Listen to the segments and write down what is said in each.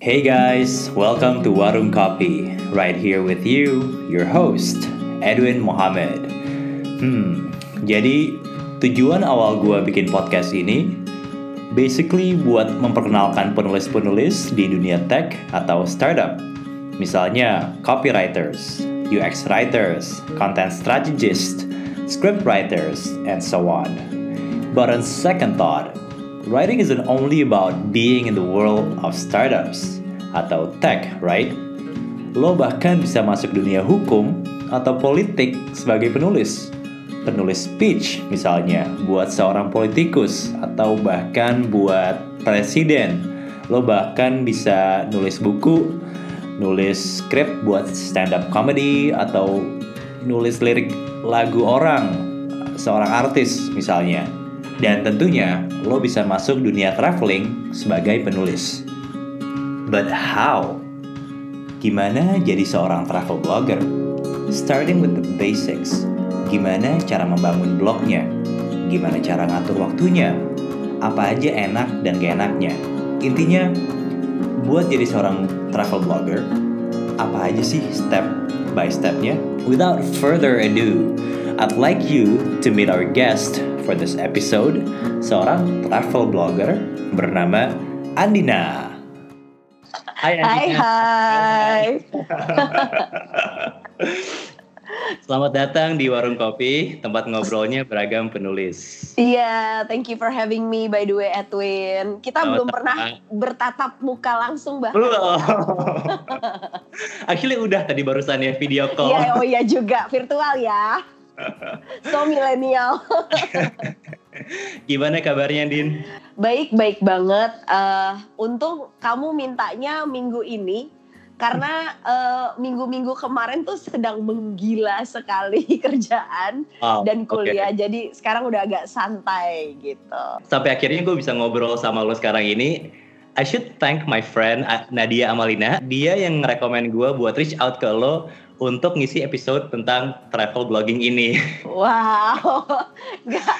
Hey guys, welcome to Warung Kopi. Right here with you, your host, Edwin Mohammed. Hmm, jadi tujuan awal gue bikin podcast ini basically buat memperkenalkan penulis-penulis di dunia tech atau startup. Misalnya copywriters, UX writers, content strategists, script writers, and so on. But on second thought, writing isn't only about being in the world of startups atau tech, right? Lo bahkan bisa masuk dunia hukum atau politik sebagai penulis. Penulis speech misalnya buat seorang politikus atau bahkan buat presiden. Lo bahkan bisa nulis buku, nulis skrip buat stand up comedy atau nulis lirik lagu orang, seorang artis misalnya. Dan tentunya lo bisa masuk dunia traveling sebagai penulis. But how? Gimana jadi seorang travel blogger? Starting with the basics. Gimana cara membangun blognya? Gimana cara ngatur waktunya? Apa aja enak dan gak enaknya? Intinya, buat jadi seorang travel blogger, apa aja sih step by stepnya? Without further ado, I'd like you to meet our guest for this episode, seorang travel blogger bernama Andina. Hai Hai hai. Selamat datang di Warung Kopi, tempat ngobrolnya beragam penulis. Iya, yeah, thank you for having me by the way Edwin. Kita Selamat belum pernah bertatap muka langsung bahkan. Belum. Akhirnya udah tadi barusan ya video call. Iya, yeah, oh iya juga virtual ya. So milenial. Gimana kabarnya Din? Baik, baik banget. Uh, untung kamu mintanya minggu ini karena uh, minggu-minggu kemarin tuh sedang menggila sekali kerjaan oh, dan kuliah. Okay. Jadi sekarang udah agak santai gitu. Sampai akhirnya gue bisa ngobrol sama lo sekarang ini. I should thank my friend Nadia Amalina. Dia yang rekomend gue buat reach out ke lo untuk ngisi episode tentang travel blogging ini. Wow, nggak.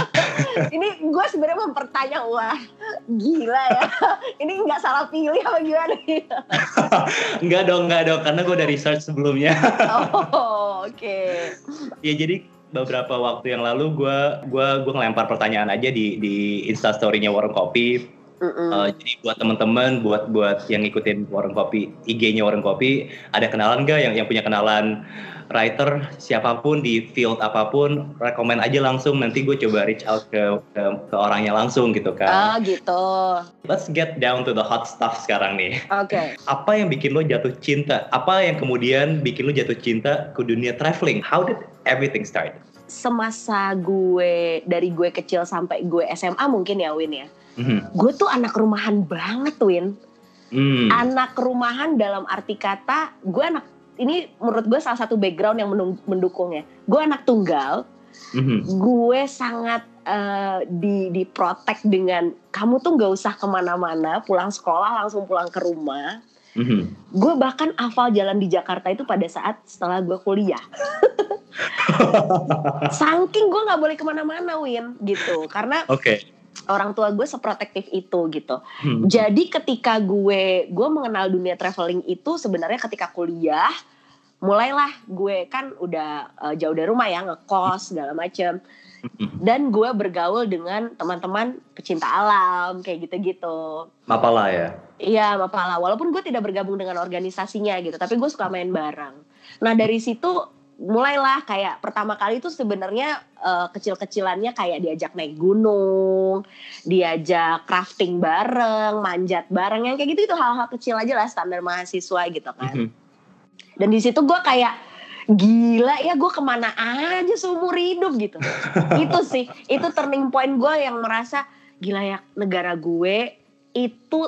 ini gue sebenarnya mempertanya, wah gila ya. ini nggak salah pilih apa gimana? Enggak dong, enggak dong, karena gue udah research sebelumnya. oh, oke. Okay. ya jadi beberapa waktu yang lalu gue gua gua ngelempar pertanyaan aja di di instastorynya Warung Kopi Mm-hmm. Uh, jadi buat teman-teman, buat buat yang ngikutin warung kopi, IG-nya warung kopi, ada kenalan gak yang yang punya kenalan writer siapa pun di field apa pun, rekomend aja langsung. Nanti gue coba reach out ke, ke ke orangnya langsung gitu kan. Ah gitu. Let's get down to the hot stuff sekarang nih. Oke. Okay. Apa yang bikin lo jatuh cinta? Apa yang kemudian bikin lo jatuh cinta ke dunia traveling? How did everything start? Semasa gue dari gue kecil sampai gue SMA mungkin ya Win ya Mm. Gue tuh anak rumahan banget, Win. Mm. Anak rumahan dalam arti kata, gue anak ini menurut gue salah satu background yang mendukungnya. Gue anak tunggal. Mm-hmm. Gue sangat uh, di di protect dengan kamu tuh nggak usah ke mana-mana, pulang sekolah langsung pulang ke rumah. Mm-hmm. Gue bahkan hafal jalan di Jakarta itu pada saat setelah gue kuliah. Saking gue nggak boleh ke mana-mana, Win, gitu. Karena okay orang tua gue seprotektif itu gitu. Hmm. Jadi ketika gue gue mengenal dunia traveling itu sebenarnya ketika kuliah mulailah gue kan udah uh, jauh dari rumah ya ngekos segala macem. Dan gue bergaul dengan teman-teman pecinta alam kayak gitu-gitu. Mapala ya? Iya Mapala. Walaupun gue tidak bergabung dengan organisasinya gitu, tapi gue suka main bareng. Nah dari situ mulailah kayak pertama kali itu sebenarnya uh, kecil-kecilannya kayak diajak naik gunung, diajak crafting bareng, manjat bareng yang kayak gitu itu hal-hal kecil aja lah standar mahasiswa gitu kan. Mm -hmm. Dan di situ gue kayak gila ya gue ke mana aja seumur hidup gitu. itu sih itu turning point gue yang merasa gila ya negara gue itu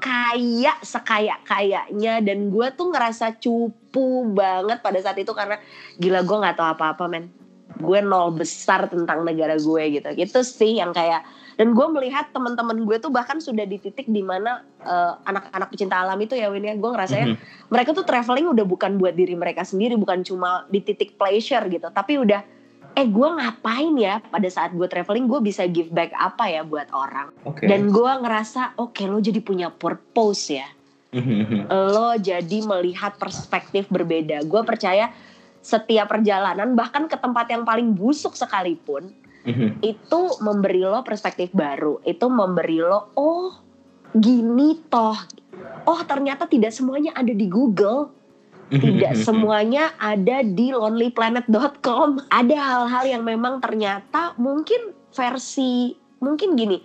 kaya sekaya kayanya dan gue tuh ngerasa cupu banget pada saat itu karena gila gue nggak tahu apa-apa men gue nol besar tentang negara gue gitu. Itu sih yang kayak dan gue melihat teman-teman gue tuh bahkan sudah di titik di mana uh, anak-anak pecinta alam itu ya Win ya. Gue ngerasanya mm-hmm. mereka tuh traveling udah bukan buat diri mereka sendiri bukan cuma di titik pleasure gitu. Tapi udah eh gue ngapain ya pada saat gue traveling gue bisa give back apa ya buat orang? Oke. dan gue ngerasa oke lo jadi punya purpose ya. Lo jadi melihat perspektif berbeda. Gue percaya setiap perjalanan bahkan ke tempat yang paling busuk sekalipun itu memberi lo perspektif baru. Itu memberi lo oh gini toh. Oh ternyata tidak semuanya ada di Google. Tidak semuanya ada di lonelyplanet.com. Ada hal-hal yang memang ternyata mungkin versi mungkin gini.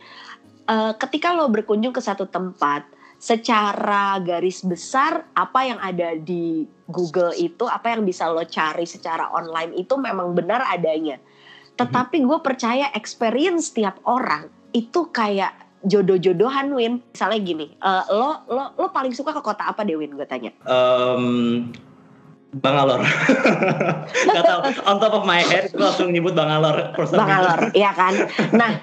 eh, ketika lo berkunjung ke satu tempat, secara garis besar apa yang ada di Google itu, apa yang bisa lo cari secara online itu memang benar adanya. Tetapi gue percaya experience setiap orang itu kayak jodoh-jodohan Win. Misalnya gini, eh, lo lo lo paling suka ke kota apa deh Win? Gue tanya. Em, Bangalore. Gak tau, on top of my head gue langsung nyebut reason. Bangalore, iya kan? Nah,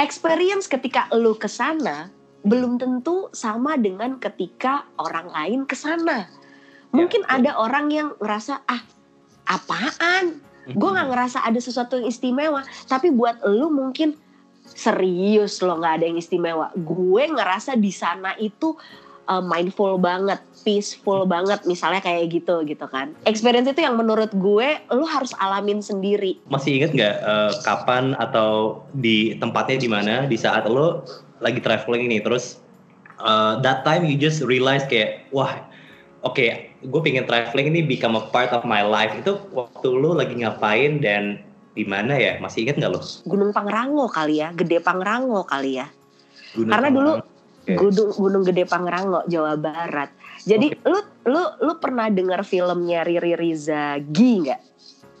experience ketika lu ke sana belum tentu sama dengan ketika orang lain ke sana. Mungkin betul. ada orang yang ngerasa ah apaan? Gue nggak ngerasa ada sesuatu yang istimewa. Tapi buat lu mungkin serius lo nggak ada yang istimewa. Gue ngerasa di sana itu uh, mindful banget, peaceful banget. Misalnya kayak gitu gitu kan. Experience itu yang menurut gue lu harus alamin sendiri. Masih inget nggak eh, kapan atau di tempatnya di mana di saat lo lagi traveling nih terus eh, that time you just realize kayak wah oke gue pengen traveling ini become a part of my life itu waktu lo lagi ngapain dan di mana ya masih inget nggak lo? Gunung Pangrango kali ya, Gede Pangrango kali ya. Gunung Karena dulu. Oke. Gunung Gunung Gede Pangrango, Jawa Barat. Jadi lu lu lu pernah dengar filmnya Riri Riza Gi nggak?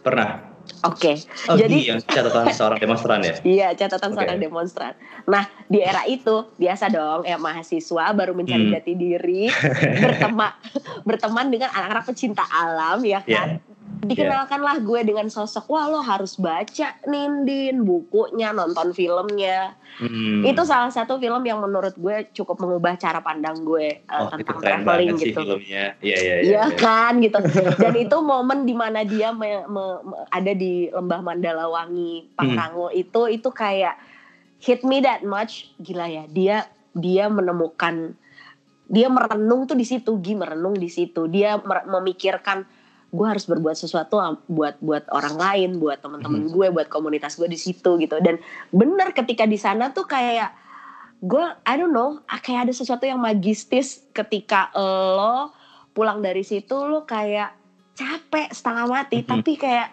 pernah. Oke. Oh, Jadi- Gi, yang catatan seorang demonstran ya. Iya, catatan Oke. seorang demonstran. Nah, di era itu biasa dong, ya mahasiswa baru mencari Hmm. jati diri, berteman berteman dengan anak-anak pecinta alam ya kan. Iya. Dikenalkanlah gue dengan sosok, wah lo harus baca Nindin bukunya, nonton filmnya. Hmm. Itu salah satu film yang menurut gue cukup mengubah cara pandang gue uh, oh, tentang traveling gitu. filmnya. Iya iya iya. Iya iya. kan gitu. Dan itu momen di mana dia me- me- me- ada di lembah Mandalawangi, Pangrango Hmm. itu itu kayak hit me that much. Gila ya, dia dia menemukan dia merenung tuh di situ, Gi merenung di situ. Dia mer- memikirkan gue harus berbuat sesuatu buat buat orang lain, buat teman-teman Hmm. gue, buat komunitas gue di situ gitu. Dan bener ketika di sana tuh kayak gue, I don't know, ah, kayak ada sesuatu yang magistis ketika lo pulang dari situ lo kayak capek setengah mati, Mhm. tapi kayak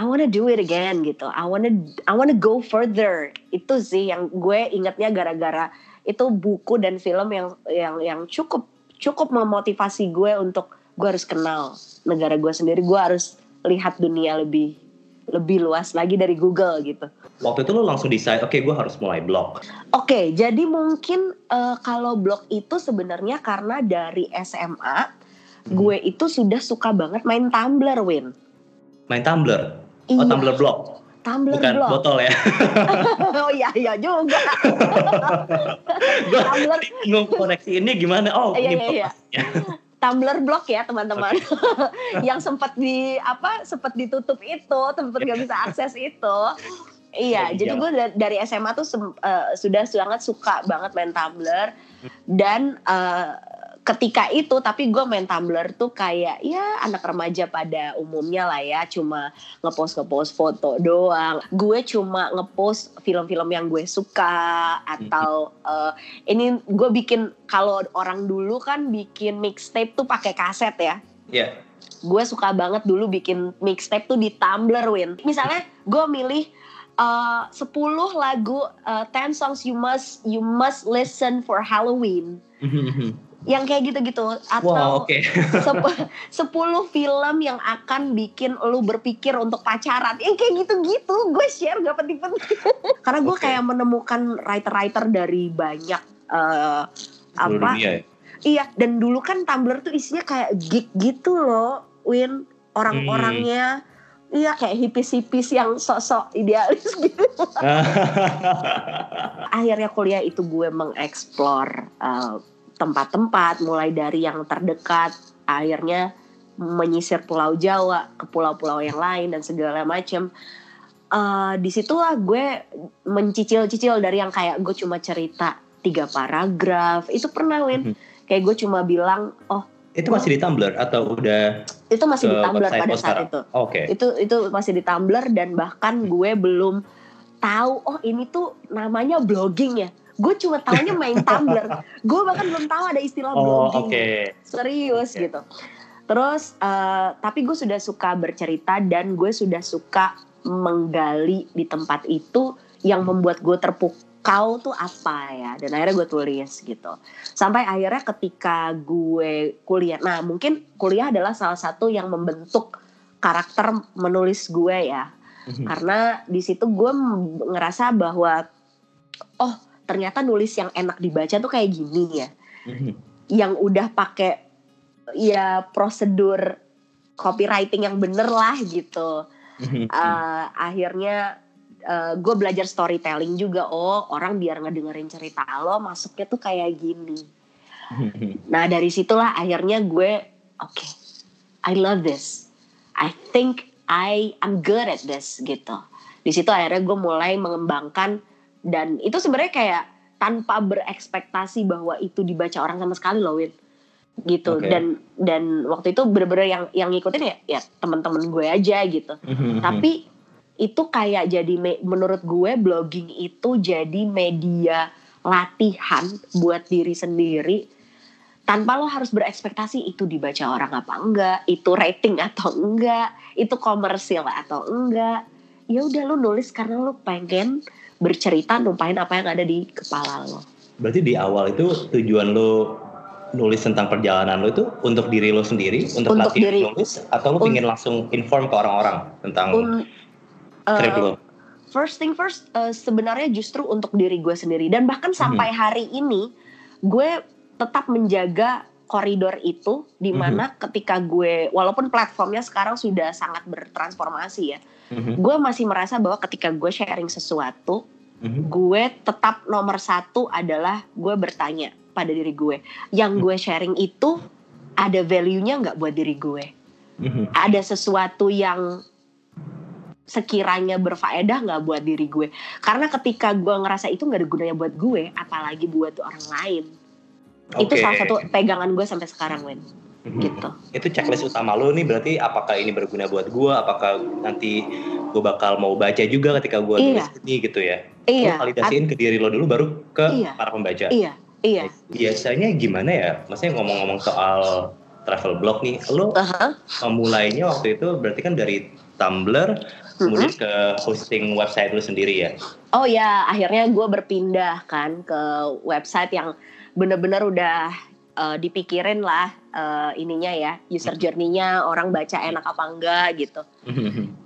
I wanna do it again gitu. I wanna I wanna go further. Itu sih yang gue ingetnya gara-gara itu buku dan film yang yang yang cukup cukup memotivasi gue untuk gue harus kenal negara gue sendiri. Gue harus lihat dunia lebih lebih luas lagi dari Google gitu. Waktu itu lo langsung decide, oke gue harus mulai blog. Oke, jadi mungkin eh, kalau blog itu sebenarnya karena dari SMA Hmm. gue itu sudah suka banget main Tumblr, Win. Main Tumblr. Oh Iya, Tumblr blog, Tumblr bukan blog. botol ya. oh iya iya juga. gue koneksi ini gimana? Oh Iya, ini iya, iya. Tumblr blog ya teman-teman. yang sempat di apa sempat ditutup itu, sempat nggak bisa akses itu. Iya, Iya, jadi iya. gue da- dari SMA tuh eh, sudah sangat suka banget main Tumblr dan eh, ketika itu tapi gue main Tumblr tuh kayak ya anak remaja pada umumnya lah ya cuma ngepost ngepost foto doang gue cuma ngepost film-film yang gue suka atau eh, ini gue bikin kalau orang dulu kan bikin mixtape tuh pakai kaset ya Iya. gue suka banget dulu bikin mixtape tuh di Tumblr Win. Misalnya gue milih uh, 10 lagu uh, 10 songs you must you must listen for Halloween. Yang kayak gitu-gitu atau wow oke. sep- 10 film yang akan bikin lu berpikir untuk pacaran. Yang kayak gitu-gitu gue share gak penting-penting. Karena gue Oke. kayak menemukan writer-writer dari banyak uh, Seluruh apa dunia ya. Iya, dan dulu kan Tumblr tuh isinya kayak geek gitu loh, Win. Orang-orangnya, iya kayak hipis-hipis yang sosok idealis gitu. Akhirnya kuliah itu gue mengeksplor uh, tempat-tempat, mulai dari yang terdekat, akhirnya menyisir Pulau Jawa ke pulau-pulau yang lain dan segala macam. uh, di situlah gue mencicil-cicil dari yang kayak gue cuma cerita tiga paragraf itu pernah Win mm-hmm. kayak gue cuma bilang oh itu masih di Tumblr atau udah itu masih di Tumblr pada saat itu oke okay. itu itu masih di Tumblr dan bahkan gue belum tahu oh ini tuh namanya blogging ya gue cuma tahunya main Tumblr gue bahkan belum tahu ada istilah oh, blogging okay. serius okay. gitu terus uh, tapi gue sudah suka bercerita dan gue sudah suka menggali di tempat itu yang membuat gue terpukau tuh apa ya dan akhirnya gue tulis gitu sampai akhirnya ketika gue kuliah nah mungkin kuliah adalah salah satu yang membentuk karakter menulis gue ya Mhm. Karena di situ gue ngerasa bahwa oh ternyata nulis yang enak dibaca tuh kayak gini ya. Mhm. Yang udah pakai ya prosedur copywriting yang bener lah gitu. Uh, akhirnya uh, gue belajar storytelling juga. Oh orang biar ngedengerin cerita lo masuknya tuh kayak gini. Nah dari situlah akhirnya gue oke, okay, I love this. I think I am good at this gitu. Di situ akhirnya gue mulai mengembangkan dan itu sebenarnya kayak tanpa berekspektasi bahwa itu dibaca orang sama sekali loh Win. Gitu. Okay. dan dan waktu itu bener-bener yang yang ngikutin ya ya teman-teman gue aja gitu. Tapi itu kayak jadi menurut gue blogging itu jadi media latihan buat diri sendiri. Tanpa lo harus berekspektasi itu dibaca orang apa enggak, itu rating atau enggak, itu komersil atau enggak. Ya udah lo nulis karena lo pengen bercerita numpahin apa yang ada di kepala lo. Berarti di awal itu tujuan lo nulis tentang perjalanan lo itu untuk diri lo sendiri, untuk, untuk latih diri, nulis, atau lo un, ingin langsung inform ke orang-orang tentang un, uh, trip lo? First thing first, uh, sebenarnya justru untuk diri gue sendiri dan bahkan sampai hmm. hari ini gue tetap menjaga koridor itu di mhm. mana mm-hmm. ketika gue walaupun platformnya sekarang sudah sangat bertransformasi ya mm-hmm. gue masih merasa bahwa ketika gue sharing sesuatu mm-hmm. gue tetap nomor satu adalah gue bertanya pada diri gue yang gue sharing itu ada value-nya nggak buat diri gue mm-hmm. ada sesuatu yang sekiranya berfaedah nggak buat diri gue karena ketika gue ngerasa itu nggak ada gunanya buat gue apalagi buat orang lain Okay. Itu salah satu pegangan gue sampai sekarang, Wen. Mm-hmm. Gitu. Itu checklist utama lo nih berarti apakah ini berguna buat gue, apakah nanti gue bakal mau baca juga ketika gue iya. nulis ini gitu ya. Iya. Lo validasiin ke diri lo dulu baru ke iya. para pembaca. Iya. Iya. Biasanya gimana ya? Maksudnya ngomong-ngomong soal travel blog nih, lo uh-huh. memulainya waktu itu berarti kan dari Tumblr kemudian mm-hmm. ke hosting website lo sendiri ya? Oh ya, akhirnya gue berpindah kan ke website yang bener-bener udah uh, dipikirin lah uh, ininya ya user hmm. journey-nya orang baca enak apa enggak gitu.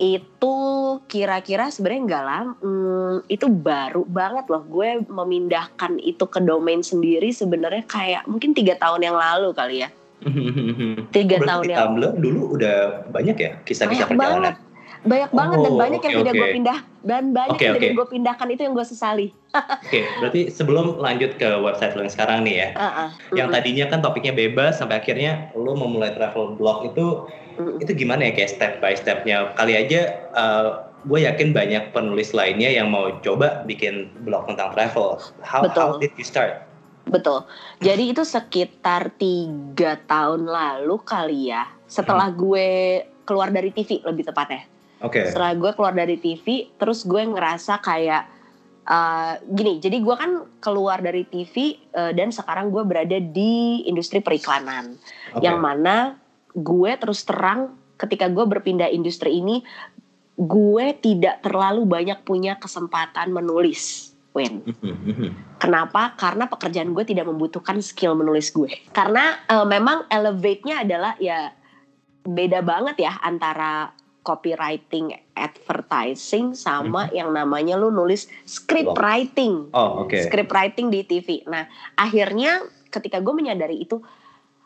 Itu kira-kira sebenarnya enggak lah hmm, itu baru banget loh. Gue memindahkan itu ke domain sendiri sebenarnya kayak mungkin tiga tahun yang lalu kali ya. Tiga tahun yang lalu dulu udah banyak ya kisah-kisah perjalanan banget banyak banget dan oh, banyak okay, yang tidak okay. gue pindah dan banyak okay, yang okay. gue pindahkan itu yang gue sesali. Oke, okay, berarti sebelum lanjut ke website lo yang sekarang nih ya, uh -uh. yang tadinya kan topiknya bebas sampai akhirnya lo memulai travel blog itu, uh itu gimana ya kayak step by stepnya? Kali aja uh, gue yakin banyak penulis lainnya yang mau coba bikin blog tentang travel. How Betul. how did you start? Betul. Jadi itu sekitar tiga tahun lalu kali ya, setelah hmm. gue keluar dari TV lebih tepatnya. Oke. Okay. Setelah gue keluar dari TV, terus gue ngerasa kayak uh, gini. Jadi gue kan keluar dari TV uh, eh, dan sekarang gue berada di industri periklanan, okay. yang mana gue terus terang ketika gue berpindah industri ini, gue tidak terlalu banyak punya kesempatan menulis. Win. Kenapa? Karena pekerjaan gue tidak membutuhkan skill menulis gue. Karena uh, memang elevate-nya adalah ya beda banget ya antara copywriting advertising sama hmm. yang namanya lu nulis script writing. Oh, oke. Okay. Script writing di TV. Nah, akhirnya ketika gue menyadari itu,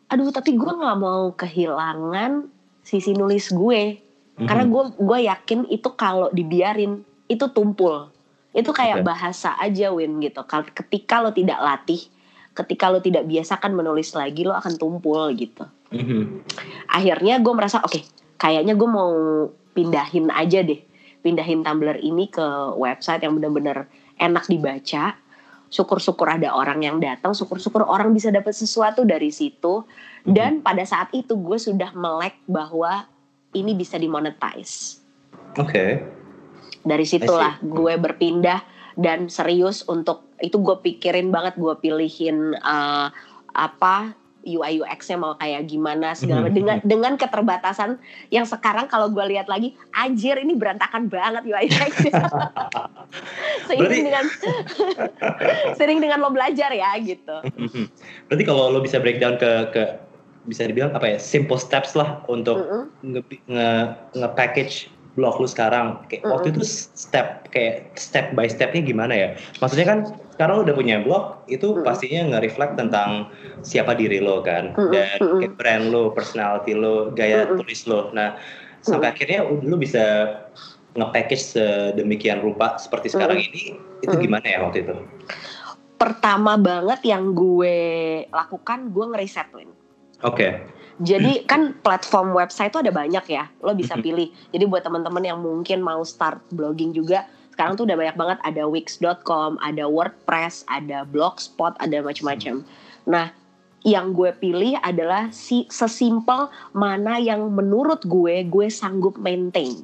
aduh tapi gue nggak mau kehilangan sisi nulis gue. hmm Karena gue gue yakin itu kalau dibiarin itu tumpul. Itu kayak okay. bahasa aja Win gitu. Ketika lo tidak latih, ketika lo tidak biasakan menulis lagi lo akan tumpul gitu. Mm-hmm. Akhirnya gue merasa oke, okay, kayaknya gue mau pindahin aja deh pindahin Tumblr ini ke website yang bener-bener enak dibaca syukur-syukur ada orang yang datang, syukur-syukur orang bisa dapat sesuatu dari situ. Mhm. Dan pada saat itu gue sudah melek bahwa ini bisa dimonetize. Oke. Okay. Dari situlah gue berpindah dan serius untuk itu gue pikirin banget gue pilihin uh, apa UI UX-nya mau kayak gimana segala macam. Dengan dengan keterbatasan yang sekarang kalau gue lihat lagi anjir ini berantakan banget UI UX seiring dengan sering dengan lo belajar ya gitu. Berarti kalau lo bisa breakdown ke ke bisa dibilang apa ya simple steps lah untuk mm -hmm. nge, nge, nge package blog lu sekarang. Kayak mm waktu itu step kayak step by stepnya gimana ya? Maksudnya kan sekarang lo udah punya blog itu mm pastinya nge-reflect tentang siapa diri lo kan. Mm dan kayak brand lo personality lo gaya mm tulis lo. Nah sampai mm akhirnya lo bisa nge-package sedemikian rupa seperti sekarang mm ini itu gimana ya waktu itu? Pertama banget yang gue lakukan gue ngeriset Oke. Okay jadi kan platform website itu ada banyak ya, lo bisa pilih. Jadi buat teman-teman yang mungkin mau start blogging juga, sekarang tuh udah banyak banget ada wix.com, ada WordPress, ada Blogspot, ada macam-macam. Nah, yang gue pilih adalah si sesimpel mana yang menurut gue gue sanggup maintain.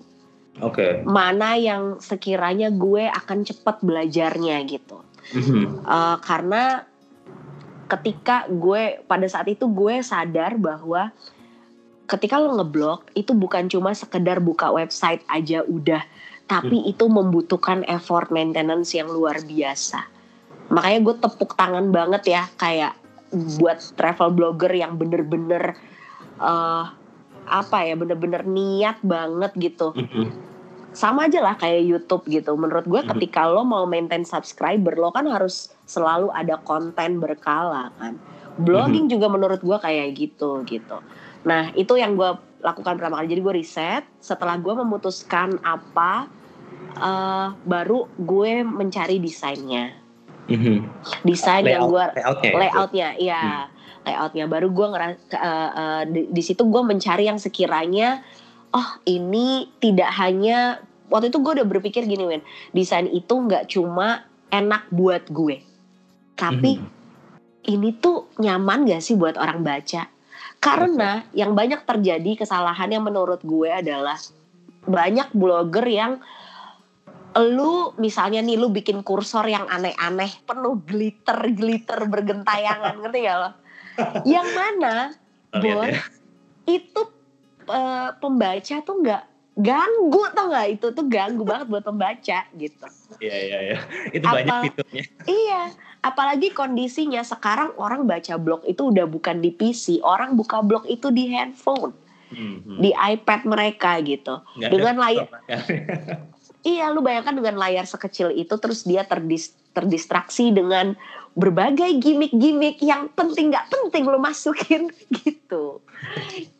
Oke. Okay. Mana yang sekiranya gue akan cepat belajarnya gitu. Uh, karena ketika gue pada saat itu gue sadar bahwa ketika lo ngeblok itu bukan cuma sekedar buka website aja udah. Tapi hmm. itu membutuhkan effort maintenance yang luar biasa. Makanya gue tepuk tangan banget ya kayak buat travel blogger yang bener-bener uh, apa ya bener-bener niat banget gitu. Hmm sama aja lah kayak YouTube gitu. Menurut gue ketika lo mau maintain subscriber lo kan harus selalu ada konten berkala kan. Blogging juga menurut gue kayak gitu gitu. Nah itu yang gue lakukan pertama kali. Jadi gue riset. Setelah gue memutuskan apa, uh, baru gue mencari desainnya. Mm-hmm. Desain yang gue layoutnya, layoutnya, iya. Hmm. Layoutnya baru gue ngeras uh, uh, di, di situ gue mencari yang sekiranya oh ini tidak hanya waktu itu gue udah berpikir gini Win desain itu nggak cuma enak buat gue tapi hmm. ini tuh nyaman gak sih buat orang baca karena okay. yang banyak terjadi kesalahan yang menurut gue adalah banyak blogger yang lu misalnya nih lu bikin kursor yang aneh-aneh penuh glitter glitter bergentayangan ngerti gak lo yang mana bos ya. itu uh, pembaca tuh nggak ganggu tau nggak? Itu tuh ganggu banget buat pembaca gitu. Iya iya iya. Itu Apa, banyak fiturnya. Iya. Apalagi kondisinya sekarang orang baca blog itu udah bukan di PC orang buka blog itu di handphone. Hmm, di iPad mereka gitu. Nggak dengan layar. iya lu bayangkan dengan layar sekecil itu terus dia terdis terdistraksi dengan berbagai gimmick-gimmick yang penting nggak penting lo masukin gitu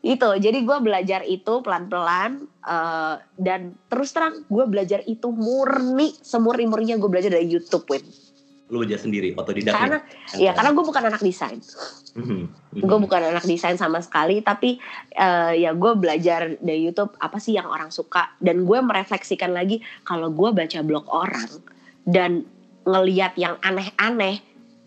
itu jadi gue belajar itu pelan-pelan uh, dan terus terang gue belajar itu murni semurni murninya gue belajar dari YouTube Win. Lu belajar sendiri otodidak karena ya karena gue bukan anak desain. Mm-hmm. gue bukan anak desain sama sekali tapi uh, ya gue belajar dari YouTube apa sih yang orang suka dan gue merefleksikan lagi kalau gue baca blog orang dan ngeliat yang aneh-aneh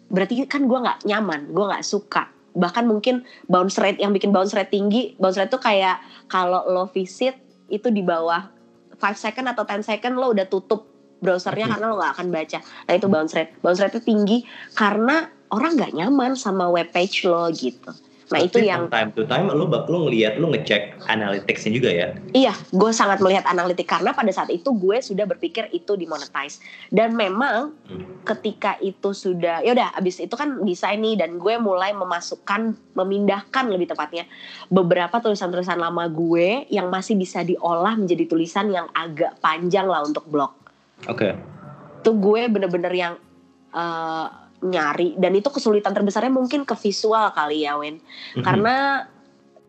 berarti kan gue nggak nyaman gue nggak suka bahkan mungkin bounce rate yang bikin bounce rate tinggi bounce rate tuh kayak kalau lo visit itu di bawah 5 second atau 10 second lo udah tutup browsernya okay. karena lo gak akan baca. Nah itu bounce rate. Bounce rate itu tinggi karena orang nggak nyaman sama web page lo gitu Nah itu yang time to time lu lu ngelihat lu ngecek analyticsnya juga ya? Iya, gue sangat melihat analitik karena pada saat itu gue sudah berpikir itu dimonetize dan memang hmm. ketika itu sudah ya udah abis itu kan desain nih dan gue mulai memasukkan memindahkan lebih tepatnya beberapa tulisan-tulisan lama gue yang masih bisa diolah menjadi tulisan yang agak panjang lah untuk blog. Oke. Okay. Tuh gue bener-bener yang uh, nyari dan itu kesulitan terbesarnya mungkin ke visual kali ya Wen mm-hmm. karena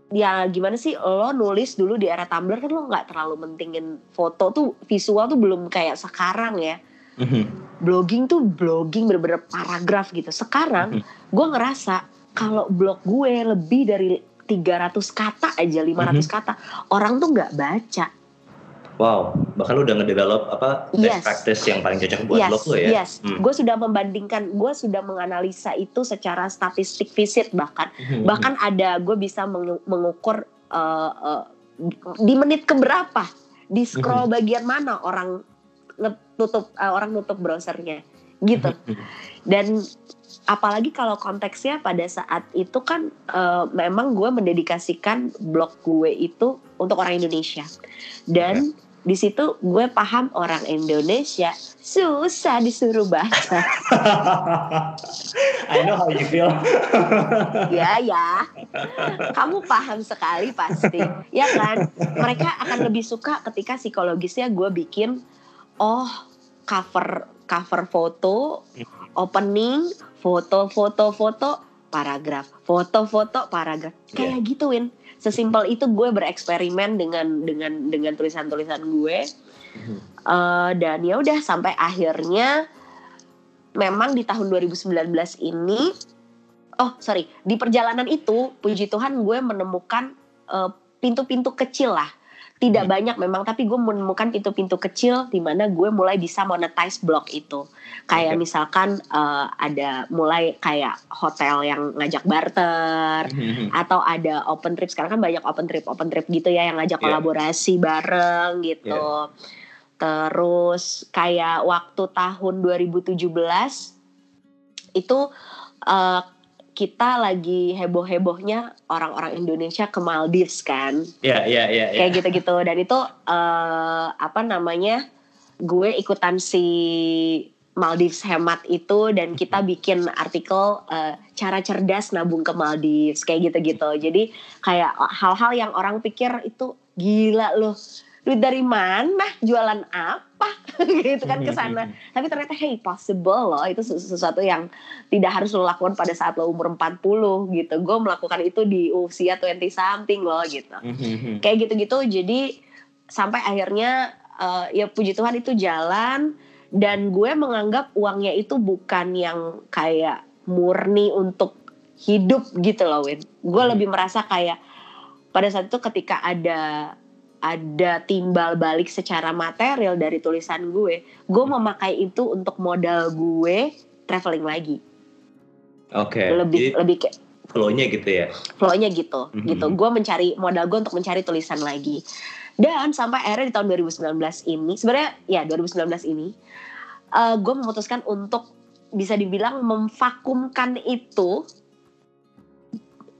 ya gimana sih lo nulis dulu di era Tumblr kan lo nggak terlalu mentingin foto tuh visual tuh belum kayak sekarang ya mm-hmm. blogging tuh blogging bener-bener paragraf gitu sekarang mm-hmm. gue ngerasa kalau blog gue lebih dari 300 kata aja 500 mm-hmm. kata orang tuh nggak baca Wow, bahkan lu udah ngedevelop apa best Yes. practice yang paling cocok buat yes, blog lu ya? yes. Hmm. Gue sudah membandingkan, gue sudah menganalisa itu secara statistik visit bahkan. Hmm. Bahkan ada gue bisa mengu- mengukur uh, uh, di menit keberapa, di scroll Hmm. bagian mana orang nutup orang nutup browsernya, gitu. Hmm. Dan apalagi kalau konteksnya pada saat itu kan uh, memang gue mendedikasikan blog gue itu untuk orang Indonesia dan di situ gue paham orang Indonesia susah disuruh baca. I know how you feel. ya ya kamu paham sekali pasti. Ya kan? Mereka akan lebih suka ketika psikologisnya gue bikin oh cover cover foto opening foto foto foto paragraf foto foto paragraf. Kayak gituin sesimpel itu gue bereksperimen dengan dengan dengan tulisan-tulisan gue. Eh, dan ya udah sampai akhirnya memang di tahun 2019 ini oh sorry di perjalanan itu puji Tuhan gue menemukan eh, pintu-pintu kecil lah tidak Hmm. banyak memang tapi gue menemukan pintu-pintu kecil di mana gue mulai bisa monetize blog itu kayak Oke. misalkan eh, ada mulai kayak hotel yang ngajak barter Hmm. atau ada open trip sekarang kan banyak open trip open trip gitu ya yang ngajak Iya. kolaborasi bareng gitu terus kayak waktu tahun 2017 itu eh, kita lagi heboh hebohnya orang-orang Indonesia ke Maldives kan? Ya, ya, ya, ya. kayak gitu-gitu. Dan itu eh, apa namanya gue ikutan si Maldives hemat itu dan kita bikin artikel eh, cara cerdas nabung ke Maldives kayak gitu-gitu. Jadi kayak hal-hal yang orang pikir itu gila loh duit dari mana? Jualan apa? Gitu kan ke sana. Tapi ternyata hey possible loh. Itu sesu- sesuatu yang tidak harus lo lakukan pada saat lo umur 40 gitu. Gue melakukan itu di usia 20 something loh gitu. Kayak gitu-gitu. Jadi sampai akhirnya eh, ya puji Tuhan itu jalan. Dan gue menganggap uangnya itu bukan yang kayak murni untuk hidup gitu loh Win. Gue Hmm. lebih merasa kayak pada saat itu ketika ada ada timbal balik secara material dari tulisan gue gue memakai itu untuk modal gue traveling lagi Oke. lebih Jadi lebih kayak flow-nya gitu ya. flow-nya gitu Mhm. gitu gue mencari modal gue untuk mencari tulisan lagi dan sampai akhirnya di tahun 2019 ini sebenarnya ya 2019 ini eh, gue memutuskan untuk bisa dibilang memvakumkan itu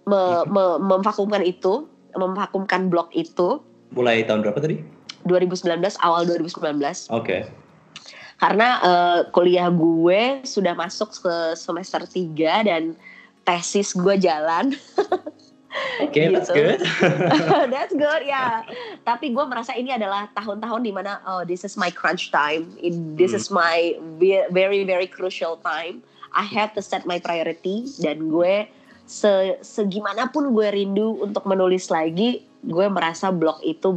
me- me- memvakumkan itu memvakumkan blog itu Mulai tahun berapa tadi? 2019 awal 2019 Oke. karena eh, kuliah gue sudah masuk ke semester 3 dan tesis gue jalan Oke, that's Gitu. good. That's good ya. Tapi gue merasa ini adalah tahun-tahun di mana oh this is my crunch time. This Hmm. is my ve- very very crucial time. I have to set my priority dan gue se segimanapun gue rindu untuk menulis lagi, gue merasa blog itu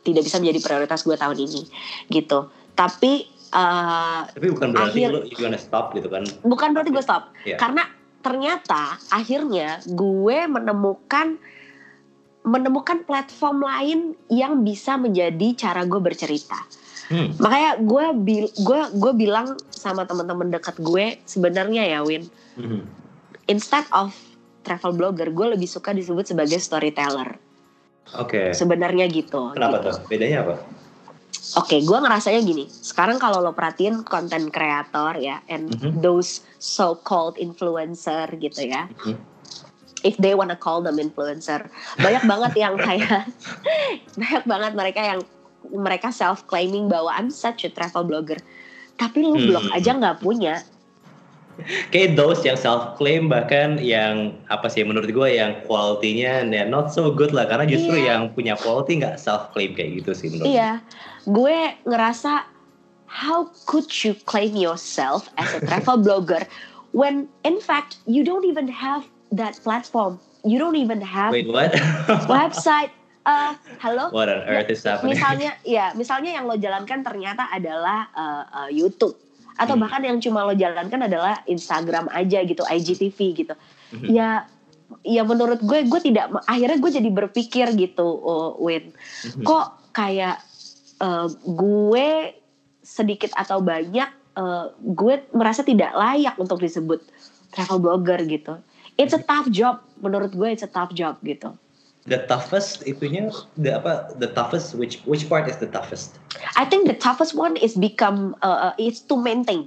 tidak bisa menjadi prioritas gue tahun ini gitu. Tapi eh, Tapi bukan berarti Akhir- lu you gonna stop gitu kan? bukan berarti gue stop Iya. karena ternyata akhirnya gue menemukan menemukan platform lain yang bisa menjadi cara gue bercerita Hmm. makanya gue gue gue bilang sama teman-teman dekat gue sebenarnya ya Win Mhm. instead of travel blogger gue lebih suka disebut sebagai storyteller Oke. sebenarnya gitu Kenapa gitu. tuh? Bedanya apa? Oke, gue ngerasanya gini. Sekarang kalau lo perhatiin konten kreator ya, and Mhm. those so-called influencer gitu ya, Mhm. if they wanna call them influencer, banyak banget yang kayak, banyak banget mereka yang mereka self claiming bahwa I'm such a travel blogger, tapi lu Hmm. blog aja nggak punya. Kayak those yang self claim bahkan yang apa sih menurut gue yang quality-nya ya not so good lah karena justru Iya. yang punya quality nggak self claim kayak gitu sih menurut Iya, gue ngerasa how could you claim yourself as a travel blogger when in fact you don't even have that platform, you don't even have Wait what? website. Uh, halo. What on earth is happening? Misalnya, ya, misalnya yang lo jalankan ternyata adalah uh, uh, YouTube atau Hmm. bahkan yang cuma lo jalankan adalah Instagram aja gitu, IGTV gitu. Mhm. Ya, ya menurut gue, gue tidak. Akhirnya gue jadi berpikir gitu, oh, Win Mhm. kok kayak uh, gue sedikit atau banyak uh, gue merasa tidak layak untuk disebut travel blogger gitu. It's a tough job menurut gue it's a tough job gitu. The toughest itunya the apa the toughest which which part is the toughest? I think the toughest one is become uh, uh is to maintain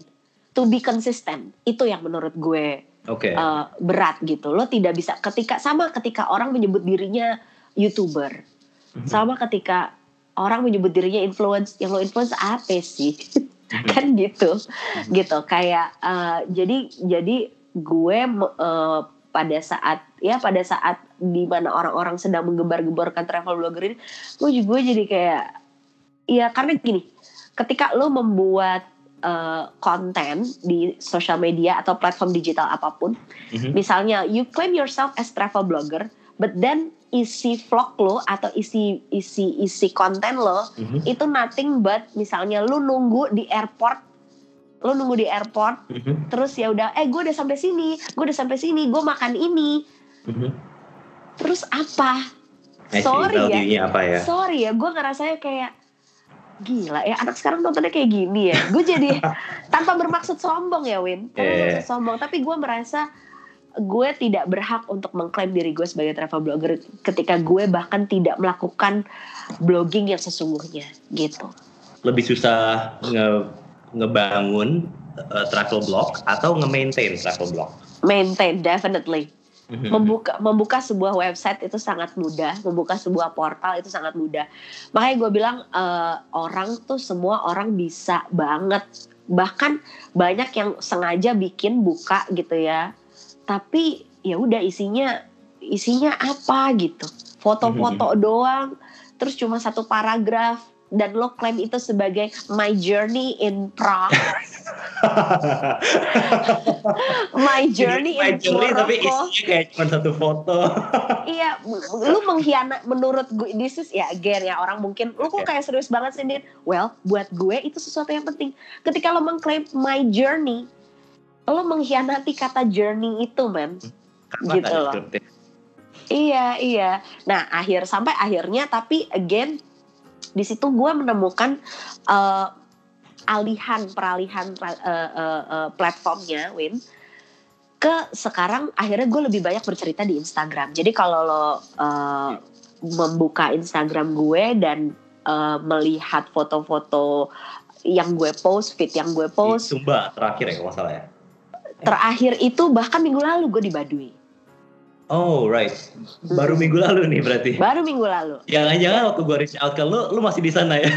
to be consistent itu yang menurut gue okay. uh, berat gitu. Lo tidak bisa ketika sama ketika orang menyebut dirinya youtuber, mm-hmm. sama ketika orang menyebut dirinya influence, yang lo influence apa sih? Mm-hmm. kan gitu, mm-hmm. gitu kayak uh, jadi jadi gue uh, pada saat ya pada saat di mana orang-orang sedang menggembar-gemborkan travel blogger ini, gue juga jadi kayak ya karena gini, ketika lo membuat uh, konten di sosial media atau platform digital apa pun, mm-hmm. misalnya you claim yourself as travel blogger, but then isi vlog lo atau isi isi isi konten lo mm-hmm. itu nothing but misalnya lu nunggu di airport lu nunggu di airport mm-hmm. terus ya udah eh gue udah sampai sini gue udah sampai sini gue makan ini mm-hmm. Terus apa sorry ya apa ya sorry ya gue ngerasanya kayak gila ya anak sekarang nontonnya kayak gini ya gue jadi tanpa bermaksud sombong ya Win tanpa yeah. bermaksud sombong tapi gue merasa gue tidak berhak untuk mengklaim diri gue sebagai travel blogger ketika gue bahkan tidak melakukan blogging yang sesungguhnya gitu. Lebih susah nge ngebangun uh, travel blog atau nge-maintain travel blog? Maintain definitely. Mm-hmm. Membuka membuka sebuah website itu sangat mudah, membuka sebuah portal itu sangat mudah. Makanya gue bilang uh, orang tuh semua orang bisa banget. Bahkan banyak yang sengaja bikin buka gitu ya tapi ya udah isinya isinya apa gitu foto-foto mm-hmm. doang terus cuma satu paragraf dan lo klaim itu sebagai my journey in Prague. my journey my in journey, Morocco. tapi isinya kayak cuma satu foto. iya, lu mengkhianat menurut gue this is ya again ya orang mungkin lu kok kayak serius banget sih Din. Well, buat gue itu sesuatu yang penting. Ketika lo mengklaim my journey, lo mengkhianati kata journey itu men Karena gitu loh iya iya nah akhir sampai akhirnya tapi again di situ gue menemukan uh, alihan peralihan uh, uh, uh, platformnya Win ke sekarang akhirnya gue lebih banyak bercerita di Instagram jadi kalau lo uh, membuka Instagram gue dan uh, melihat foto-foto yang gue post, fit yang gue post. Sumba terakhir ya kalau salah ya terakhir itu bahkan minggu lalu gue di Baduy. Oh right, baru minggu lalu nih berarti. Baru minggu lalu. Jangan-jangan waktu gue reach out ke lu, lu masih di sana ya?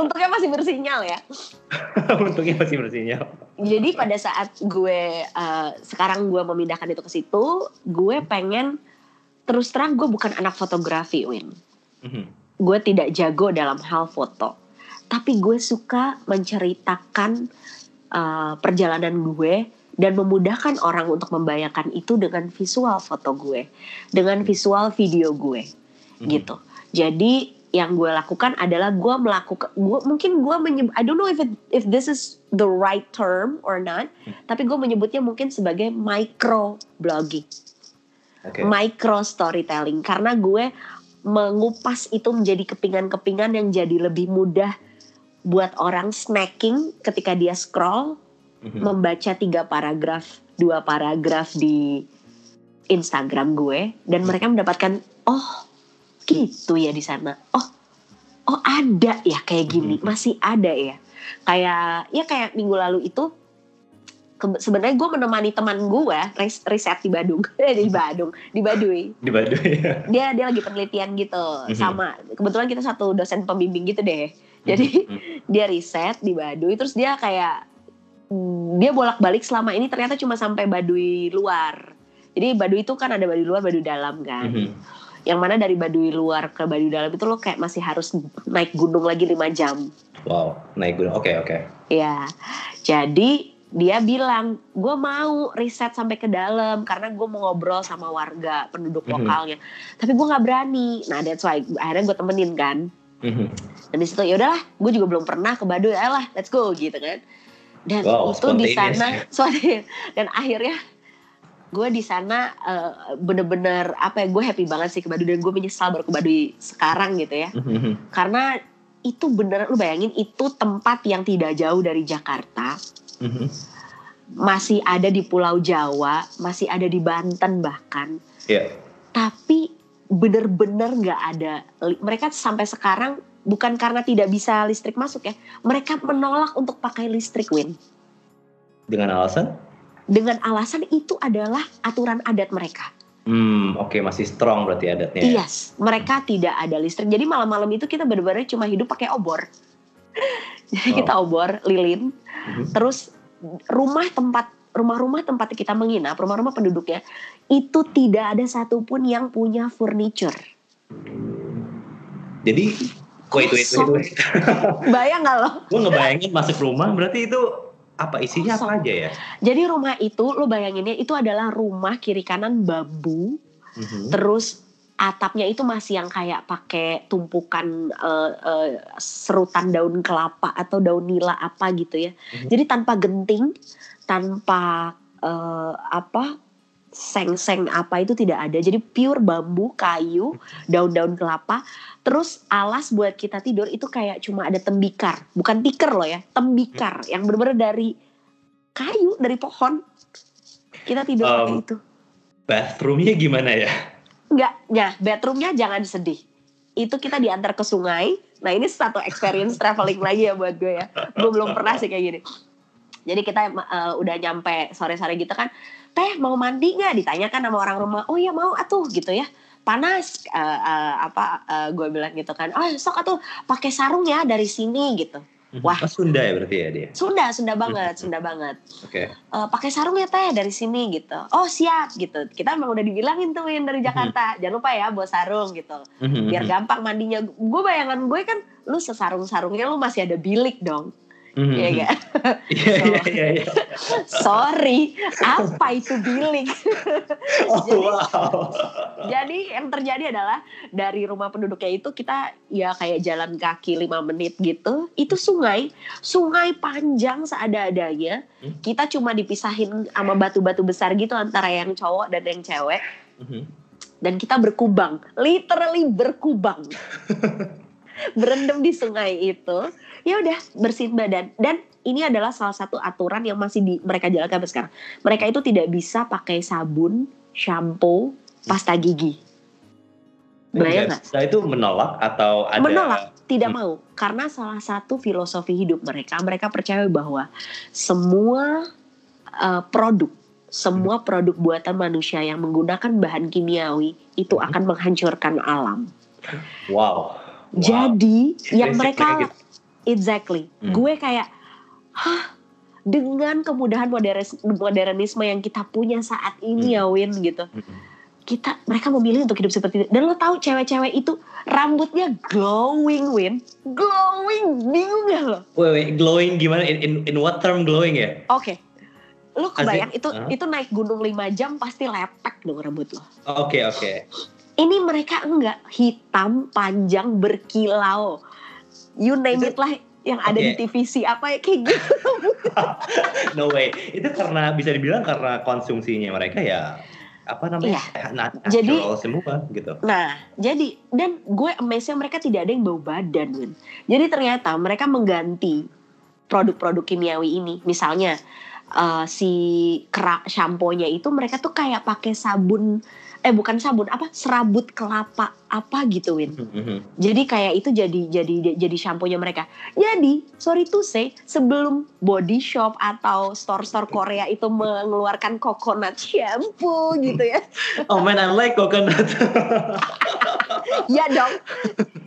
Untungnya masih bersinyal ya. Untungnya masih bersinyal. Jadi pada saat gue uh, sekarang gue memindahkan itu ke situ, gue pengen terus terang gue bukan anak fotografi, Win. Mm -hmm. Gue tidak jago dalam hal foto, tapi gue suka menceritakan uh, perjalanan gue dan memudahkan orang untuk membayangkan itu dengan visual foto gue, dengan visual video gue, hmm. gitu. Jadi yang gue lakukan adalah gue melakukan, gue mungkin gue menyebut, I don't know if it, if this is the right term or not, hmm. tapi gue menyebutnya mungkin sebagai micro blogging, okay. micro storytelling, karena gue mengupas itu menjadi kepingan-kepingan yang jadi lebih mudah buat orang snacking ketika dia scroll mm-hmm. membaca tiga paragraf dua paragraf di Instagram gue dan mereka mendapatkan oh gitu ya di sana oh oh ada ya kayak gini mm-hmm. masih ada ya kayak ya kayak minggu lalu itu sebenarnya gue menemani teman gue riset di Badung di Badung di Baduy di Baduy dia dia lagi penelitian gitu mm-hmm. sama kebetulan kita satu dosen pembimbing gitu deh jadi hmm. dia riset di Baduy terus dia kayak dia bolak-balik selama ini ternyata cuma sampai Baduy luar. Jadi Baduy itu kan ada Baduy luar, Baduy dalam kan. Mm -hmm. Yang mana dari Baduy luar ke Baduy dalam itu lo kayak masih harus naik gunung lagi 5 jam. Wow, naik gunung. Oke, okay, oke. Okay. Iya. Jadi dia bilang, gue mau riset sampai ke dalam karena gue mau ngobrol sama warga penduduk mm -hmm. lokalnya. Tapi gue nggak berani. Nah, that's why akhirnya gue temenin kan. Mm-hmm. Dan di situ ya udahlah, gue juga belum pernah ke Baduy, lah, let's go gitu kan. Dan wow, itu di sana, sorry, dan akhirnya gue di sana uh, bener-bener apa ya gue happy banget sih ke Baduy dan gue menyesal baru ke Baduy sekarang gitu ya Mhm. karena itu bener lu bayangin itu tempat yang tidak jauh dari Jakarta Mhm. masih ada di Pulau Jawa masih ada di Banten bahkan Iya. tapi bener-bener nggak ada mereka sampai sekarang bukan karena tidak bisa listrik masuk ya mereka menolak untuk pakai listrik Win Dengan alasan? dengan alasan itu adalah aturan adat mereka Hmm, oke masih strong berarti adatnya. ya? Yes, mereka tidak ada listrik. Jadi malam-malam itu kita benar-benar cuma hidup pakai obor. Jadi Wow. kita obor lilin, Mhm. terus rumah tempat rumah-rumah tempat kita menginap, rumah-rumah penduduknya itu tidak ada satupun yang punya furniture. Jadi wait wait wait. Wait. Bayang nggak lo? Gue ngebayangin masuk rumah berarti itu apa isinya apa Kosong. aja ya? Jadi rumah itu lo bayanginnya itu adalah rumah kiri kanan bambu, Mhm. terus atapnya itu masih yang kayak pakai tumpukan eh, eh, serutan daun kelapa atau daun nila apa gitu ya. Mhm. Jadi tanpa genting, tanpa eh, apa seng-seng apa itu tidak ada. Jadi pure bambu, kayu, daun-daun kelapa. Terus alas buat kita tidur itu kayak cuma ada tembikar, bukan tikar loh ya, tembikar yang benar-benar dari kayu, dari pohon. Kita tidur Um, pakai itu. Bathroomnya gimana ya? Enggak, ya bedroomnya jangan sedih. Itu kita diantar ke sungai. Nah ini satu experience traveling lagi ya buat gue ya. Gue belum pernah sih kayak gini. Jadi kita uh, udah nyampe sore-sore gitu kan. Teh mau mandi nggak? Ditanyakan sama orang rumah. Oh ya mau atuh gitu ya. Panas uh, uh, apa uh, gue bilang gitu kan. Oh sok atuh pakai sarung ya dari sini gitu. Wah. Oh, Sunda ya berarti ya dia. Sunda, Sunda banget, Sunda banget. Oke. Eh, pakai sarung ya teh dari sini gitu. Oh siap gitu. Kita emang udah dibilangin tuh Win dari Jakarta. Jangan lupa ya bawa sarung gitu. Mhm. Biar gampang mandinya. Gue bayangan gue kan lu sesarung-sarungnya lu masih ada bilik dong. Mhm. Iya gak? Iya iya iya. iya. Sorry, apa itu bilik? Oh Jadi- wow. Jadi yang terjadi adalah dari rumah penduduknya itu kita ya kayak jalan kaki 5 menit gitu. Itu sungai, sungai panjang seada-adanya. Hmm. Kita cuma dipisahin sama batu-batu besar gitu antara yang cowok dan yang cewek. Mhm. Dan kita berkubang, literally berkubang. Berendam di sungai itu. Ya udah bersihin badan. Dan ini adalah salah satu aturan yang masih di, mereka jalankan sampai sekarang. Mereka itu tidak bisa pakai sabun, shampoo, pasta gigi. Bayang nggak? Nah, itu menolak atau ada Menolak, tidak Hmm. mau. Karena salah satu filosofi hidup mereka, mereka percaya bahwa semua uh, produk, semua produk buatan manusia yang menggunakan bahan kimiawi itu Hmm. akan menghancurkan alam. Wow. Wow. Jadi yang mereka mereka gitu. Exactly, Hmm. gue kayak, hah, dengan kemudahan modernis- modernisme yang kita punya saat ini ya Win gitu, Mhm. kita mereka memilih untuk hidup seperti itu. Dan lo tahu cewek-cewek itu rambutnya glowing, Win, glowing, bingung gak lo? Wait, wait, glowing gimana? In, in, in what term glowing ya? Oke, lo kebayang itu Hah? itu naik gunung 5 jam pasti lepek dong rambut lo. Oke oke. Ini mereka enggak hitam, panjang, berkilau, you name Itu- it lah yang ada di Oke. TVC apa ya kayak gitu. No way. Itu karena bisa dibilang karena konsumsinya mereka ya apa namanya? Na- Natural Jadi- semua gitu. Nah, jadi dan gue amazed mereka tidak ada yang bau badan, Win. Jadi ternyata mereka mengganti produk-produk kimiawi ini. Misalnya eh, si kerak shampoo-nya itu mereka tuh kayak pakai sabun eh bukan sabun apa serabut kelapa apa gitu Win. Mhm. Jadi kayak itu jadi jadi jadi shampoo-nya mereka. Jadi sorry to say sebelum body shop atau store-store Korea itu mengeluarkan coconut shampoo gitu ya. Oh man, I like coconut. ya dong.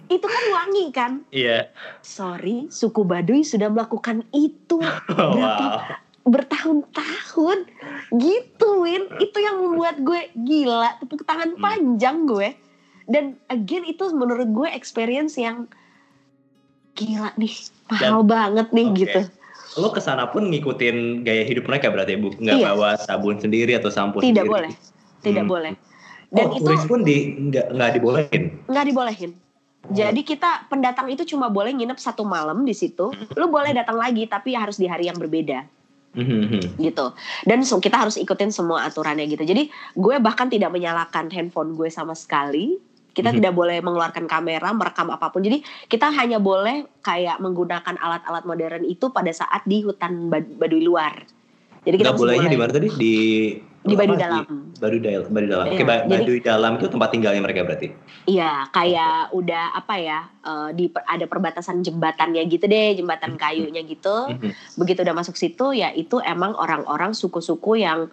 Itu kan wangi kan? Iya. Sorry, suku Baduy sudah melakukan itu Oh, Berapa? wow. Bertahun-tahun. Gitu, Win. Itu yang membuat gue gila, tepuk tangan Hmm. panjang gue. Dan again itu menurut gue experience yang gila nih, mahal banget nih Oke. gitu. Lo ke sana pun ngikutin gaya hidup mereka berarti bu, nggak Iya. bawa sabun sendiri atau sampo Tidak sendiri. boleh, tidak Hmm. boleh. Dan oh, itu turis pun di nggak nggak dibolehin. nggak dibolehin. Jadi kita pendatang itu cuma boleh nginep satu malam di situ. Hmm. Lu boleh datang lagi tapi harus di hari yang berbeda. Mhm. gitu. Dan so- kita harus ikutin semua aturannya gitu. Jadi gue bahkan tidak menyalakan handphone gue sama sekali. Kita Mhm. tidak boleh mengeluarkan kamera merekam apa pun. Jadi kita hanya boleh kayak menggunakan alat-alat modern itu pada saat di hutan bad- baduy luar jadi kita Nggak bolehnya boleh di mana tadi? Di Di Baduy? Dalam. Di Baduy Dalam. Baduy Dalam. Oke, Iya, ba- jadi- Baduy Dalam itu tempat tinggalnya mereka berarti. Iya, kayak udah apa ya? eh, di ada perbatasan jembatannya gitu deh, jembatan kayunya gitu. Mhm. Begitu udah masuk situ, ya itu emang orang-orang suku-suku yang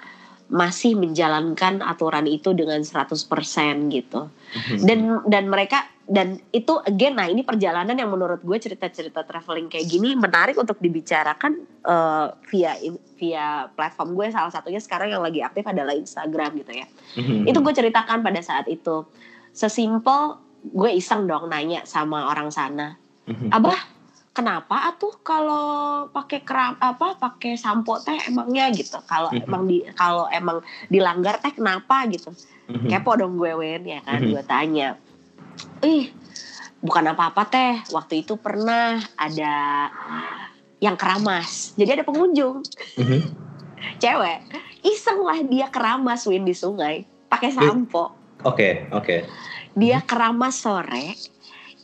masih menjalankan aturan itu dengan 100% gitu. Mhm. Dan dan mereka dan itu again, nah ini perjalanan yang menurut gue cerita-cerita traveling kayak gini menarik untuk dibicarakan eh, via via platform gue. Salah satunya sekarang yang lagi aktif adalah Instagram gitu ya Mhm. itu gue ceritakan pada saat itu sesimpel gue iseng dong nanya sama orang sana Mhm. abah kenapa atuh kalau pakai keram apa pakai sampo teh emangnya gitu kalau Mhm. emang di kalau emang dilanggar teh kenapa gitu Mhm. kepo dong gue wen ya kan Mhm. gue tanya ih bukan apa-apa teh. Waktu itu pernah ada yang keramas. Jadi ada pengunjung. Mhm. cewek. Iseng lah dia keramas win di sungai. Pakai sampo. Oke, oke. dia keramas sore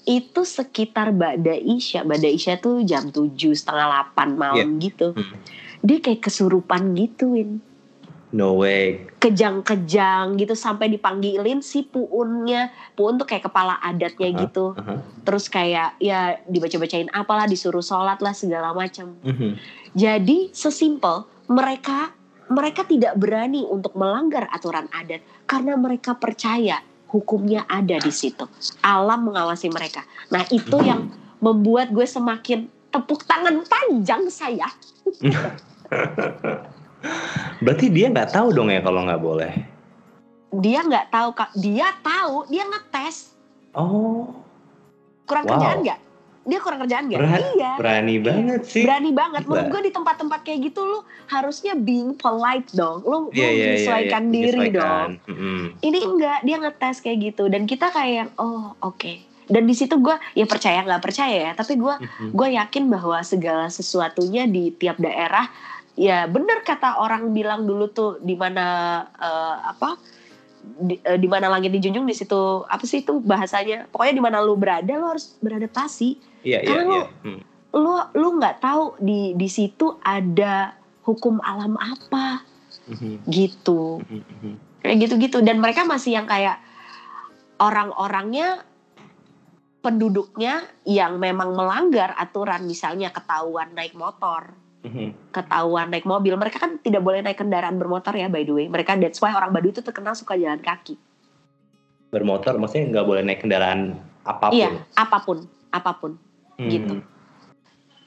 itu sekitar Bada Isya. Bada Isya tuh jam 7 setengah 8 malam gitu. Hmm. dia kayak kesurupan gitu Win No way. kejang-kejang gitu sampai dipanggilin si puunnya puun tuh kayak kepala adatnya Aha. gitu Aha. terus kayak ya dibaca-bacain apalah disuruh sholat lah segala macam Mhm. jadi sesimpel mereka mereka tidak berani untuk melanggar aturan adat karena mereka percaya hukumnya ada di situ. Alam mengawasi mereka. Nah, itu yang membuat gue semakin tepuk tangan panjang saya. Berarti dia nggak tahu dong ya kalau nggak boleh. Dia nggak tahu Kak, dia tahu, dia ngetes. Oh, Kurang Wow. kerjaan nggak? Dia kurang kerjaan nggak? Berat. Iya. berani banget sih. Berani banget. Menurut Gila. gue di tempat-tempat kayak gitu lu harusnya being polite dong. Lu, lu iya, iya, menyesuaikan iya. diri dong. Mhm. ini enggak dia ngetes kayak gitu dan kita kayak oh oke dan di situ gue ya percaya nggak percaya ya tapi gue Mhm. gue yakin bahwa segala sesuatunya di tiap daerah ya bener kata orang bilang dulu tuh di mana eh, apa di, eh, di mana langit dijunjung di situ apa sih itu bahasanya pokoknya di mana lu berada lu harus beradaptasi Iya, iya, Karena iya. lu- Hmm. lu lu nggak tahu di di situ ada hukum alam apa Mhm. gitu Mhm. Mhm. kayak gitu-gitu dan mereka masih yang kayak orang-orangnya penduduknya yang memang melanggar aturan misalnya ketahuan naik motor Mhm. ketahuan naik mobil mereka kan tidak boleh naik kendaraan bermotor ya by the way mereka that's why orang Baduy itu terkenal suka jalan kaki Bermotor maksudnya nggak boleh naik kendaraan apa pun. iya apa pun apa pun Hmm. gitu. Jadi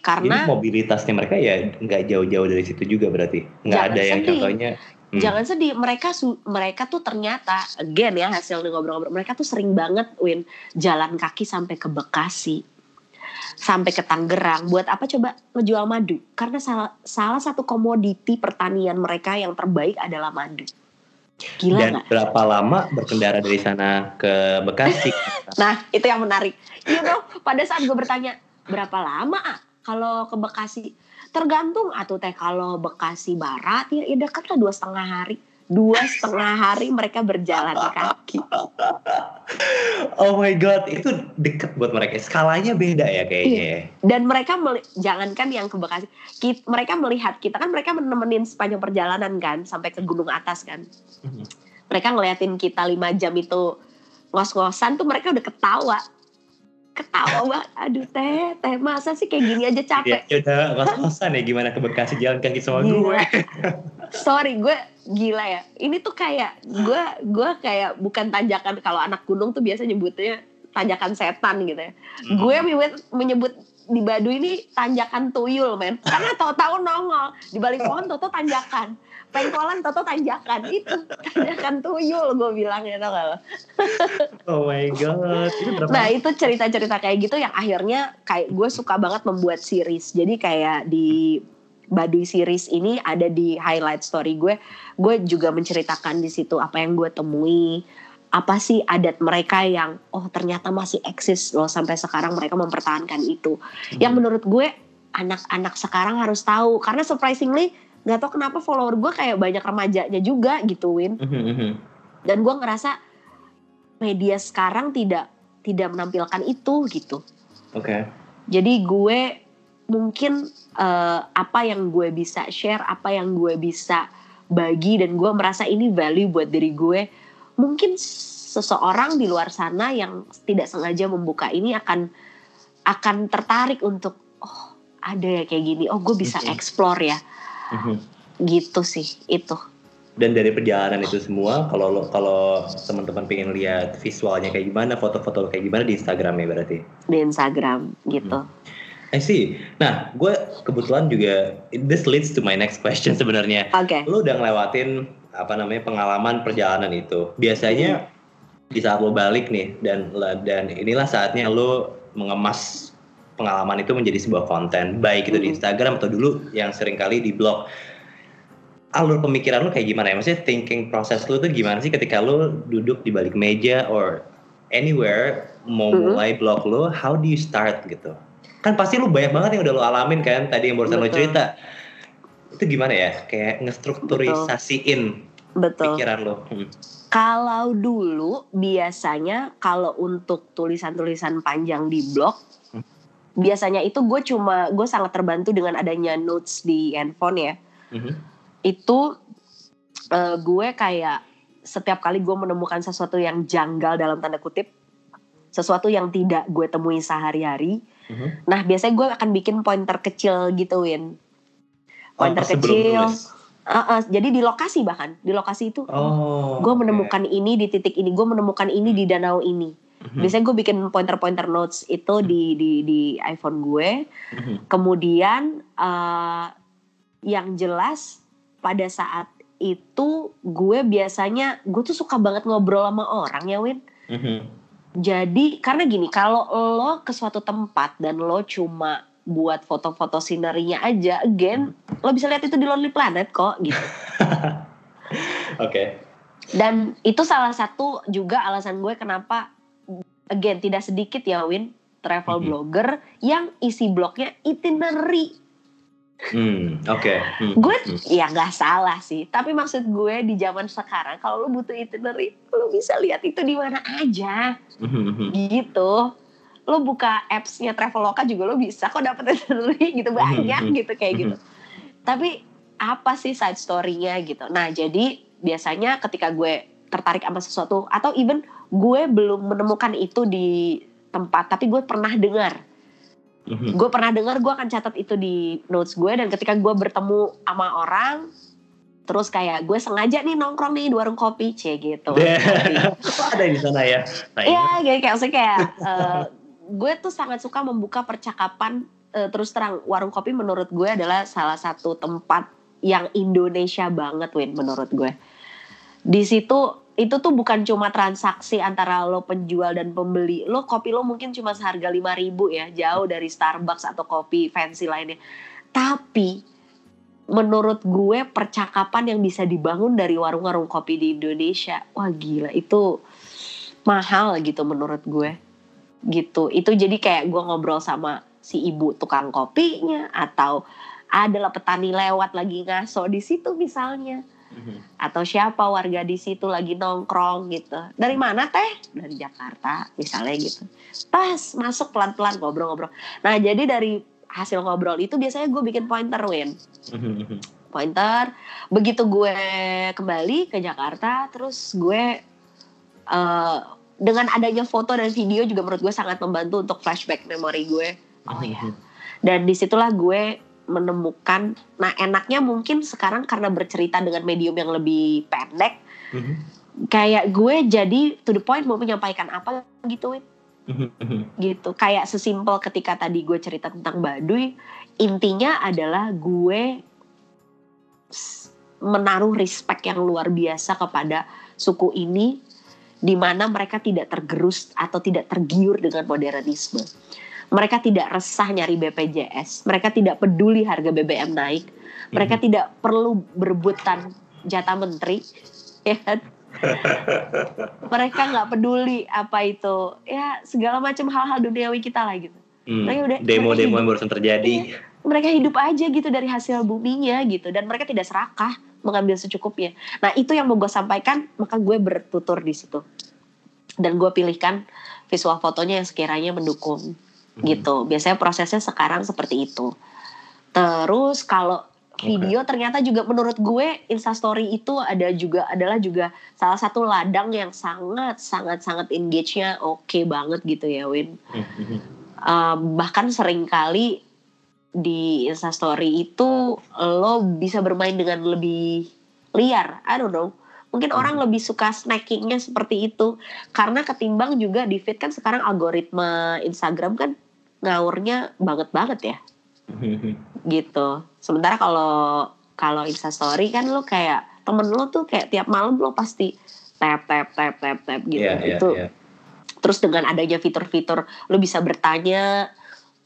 karena mobilitasnya mereka ya nggak jauh-jauh dari situ juga berarti. Nggak ada yang sedih. contohnya. hmm, Jangan sedih, mereka su- mereka tuh ternyata again ya hasil ngobrol-ngobrol mereka tuh sering banget win jalan kaki sampai ke Bekasi. Sampai ke Tangerang buat apa coba ngejual madu? Karena salah salah satu komoditi pertanian mereka yang terbaik adalah madu. Gila Dan nggak? berapa lama berkendara dari sana ke Bekasi? Nah, itu yang menarik. You know, pada saat gue bertanya, berapa lama ah kalau ke Bekasi? Tergantung atuh teh kalau Bekasi Barat ya, ya dekat lah dua setengah hari. Dua setengah hari mereka berjalan kaki. oh my god, itu deket buat mereka. Skalanya beda ya kayaknya. ya. Dan mereka jangankan yang ke Bekasi, ki- mereka melihat kita kan mereka menemenin sepanjang perjalanan kan sampai ke gunung atas kan. Mhm. Mereka ngeliatin kita lima jam itu ngos-ngosan tuh mereka udah ketawa. Ketawa banget. Aduh teh, teh masa sih kayak gini aja capek. ya udah ngos-ngosan ya gimana ke Bekasi jalan kaki sama Gila. gue. sorry gue gila ya ini tuh kayak gue gue kayak bukan tanjakan kalau anak gunung tuh biasa nyebutnya tanjakan setan gitu ya gue menyebut, menyebut di Baduy ini tanjakan tuyul men karena tahu-tahu nongol di balik pohon toto tanjakan pengkolan toto tanjakan itu tanjakan tuyul gue bilang ya tau gak lo Oh my god. Itu berapa? Nah itu cerita-cerita kayak gitu yang akhirnya kayak gue suka banget membuat series. Jadi kayak di Baduy series ini ada di highlight story gue. Gue juga menceritakan di situ apa yang gue temui. Apa sih adat mereka yang oh ternyata masih eksis loh sampai sekarang mereka mempertahankan itu. Yang menurut gue anak-anak sekarang harus tahu karena surprisingly nggak tau kenapa follower gue kayak banyak remajanya juga gitu Win Mhm, mhm. dan gue ngerasa media sekarang tidak tidak menampilkan itu gitu Oke. jadi gue mungkin eh, apa yang gue bisa share apa yang gue bisa bagi dan gue merasa ini value buat diri gue mungkin seseorang di luar sana yang tidak sengaja membuka ini akan akan tertarik untuk oh ada ya kayak gini oh gue bisa Mhm. explore ya Mhm. gitu sih itu Dan dari perjalanan itu semua, kalau lo- kalau teman-teman pengen lihat visualnya kayak gimana, foto-foto kayak gimana di Instagramnya berarti. di Instagram gitu I see. Nah, gue kebetulan juga this leads to my next question sebenarnya. oke Lo udah ngelewatin apa namanya pengalaman perjalanan itu. Biasanya di saat lo balik nih dan dan inilah saatnya lo mengemas pengalaman itu menjadi sebuah konten, baik itu di. Instagram atau dulu yang sering kali di blog. Alur pemikiran lo kayak gimana ya? Maksudnya thinking proses lo tuh gimana sih ketika lo duduk di balik meja or anywhere mau Mhm. mulai blog lo, how do you start gitu? Kan pasti lo banyak banget yang udah lo alamin kan tadi yang barusan lo Betul. cerita. Itu gimana ya? Kayak ngestrukturisasiin betul pikiran lo. Hmm. Kalau dulu biasanya kalau untuk tulisan-tulisan panjang di blog, Hmm. Biasanya itu gue cuma gue sangat terbantu dengan adanya notes di handphone ya. Mhm. Itu eh, gue kayak setiap kali gue menemukan sesuatu yang janggal dalam tanda kutip, sesuatu yang tidak gue temui sehari-hari. Mhm. Nah biasanya gue akan bikin pointer kecil gitu Win. Oh, Pointer sebelum kecil. Eh, eh, jadi di lokasi bahkan di lokasi itu. Oh. gue menemukan ini di titik ini, gue menemukan ini di danau ini. Mhm. Biasanya gue bikin pointer-pointer notes itu di di di iPhone gue. Mhm. Kemudian eh, yang jelas pada saat itu gue biasanya gue tuh suka banget ngobrol sama orang ya Win. Mhm. Jadi karena gini kalau lo ke suatu tempat dan lo cuma buat foto-foto sinerinya aja, again lo bisa lihat itu di Lonely Planet kok gitu. Oke. Dan itu salah satu juga alasan gue kenapa again tidak sedikit ya Win travel Mhm. blogger yang isi blognya itinerary. Hmm, oke. Hmm, Gue hmm. ya nggak salah sih, tapi maksud gue di zaman sekarang kalau lo butuh itinerary, lo bisa lihat itu di mana aja Mhm, mhm. gitu. Lo buka appsnya Traveloka juga lo bisa kok dapet itinerary gitu banyak Mhm. gitu kayak gitu. Tapi apa sih side story-nya gitu. Nah, jadi biasanya ketika gue tertarik sama sesuatu atau even gue belum menemukan itu di tempat tapi gue pernah dengar. Mhm. Gue pernah dengar gue akan catat itu di notes gue dan ketika gue bertemu sama orang terus kayak gue sengaja nih nongkrong nih di warung kopi c gitu. Ada di sana ya? Nah, ini- Iya, kayak kayak maksudnya kayak eh, gue tuh sangat suka membuka percakapan eh, terus terang warung kopi menurut gue adalah salah satu tempat yang Indonesia banget Win menurut gue. Di situ itu tuh bukan cuma transaksi antara lo penjual dan pembeli. Lo kopi lo mungkin cuma seharga 5000 ribu ya, jauh dari Starbucks atau kopi fancy lainnya. Tapi menurut gue percakapan yang bisa dibangun dari warung-warung kopi di Indonesia, wah gila itu mahal gitu menurut gue gitu itu jadi kayak gue ngobrol sama si ibu tukang kopinya atau adalah petani lewat lagi ngaso di situ misalnya. Atau siapa warga di situ lagi nongkrong gitu dari mana teh dari Jakarta misalnya gitu pas masuk pelan-pelan ngobrol-ngobrol nah jadi dari hasil ngobrol itu biasanya gue bikin pointer win Mhm, mhm. pointer. Begitu gue kembali ke Jakarta, terus gue eh, dengan adanya foto dan video juga menurut gue sangat membantu untuk flashback memori gue. Oh ya. Mhm. Dan di situlah gue menemukan, nah enaknya mungkin sekarang karena bercerita dengan medium yang lebih pendek, Mhm. kayak gue jadi to the point mau menyampaikan apa gitu, Win. Mhm, mhm. gitu. Kayak sesimpel ketika tadi gue cerita tentang Baduy intinya adalah gue menaruh respect yang luar biasa kepada suku ini di mana mereka tidak tergerus atau tidak tergiur dengan modernisme mereka tidak resah nyari BPJS mereka tidak peduli harga BBM naik mereka Mhm. tidak perlu berebutan jatah menteri ya kan? mereka nggak peduli apa itu ya segala macam hal-hal duniawi kita lah gitu Hmm. Mereka udah- Demo-demo mereka yang barusan terjadi. mereka hidup aja gitu dari hasil buminya gitu dan mereka tidak serakah mengambil secukupnya. Nah itu yang mau gue sampaikan maka gue bertutur di situ dan gue pilihkan visual fotonya yang sekiranya mendukung hmm. gitu. Biasanya prosesnya sekarang seperti itu. Terus kalau video okay. ternyata juga menurut gue instastory itu ada juga adalah juga salah satu ladang yang sangat sangat sangat engage-nya oke okay banget gitu ya Win. uh, bahkan sering kali di instastory itu lo bisa bermain dengan lebih liar. I don't know. Mungkin orang hmm. lebih suka snackingnya seperti itu karena ketimbang juga di feed kan sekarang algoritma Instagram kan ngawurnya banget banget ya. gitu. Sementara kalau kalau Instastory kan lo kayak temen lo tuh kayak tiap malam lo pasti tap tap tap tap tap gitu. Yeah, yeah, itu. Yeah. Terus dengan adanya fitur-fitur lo bisa bertanya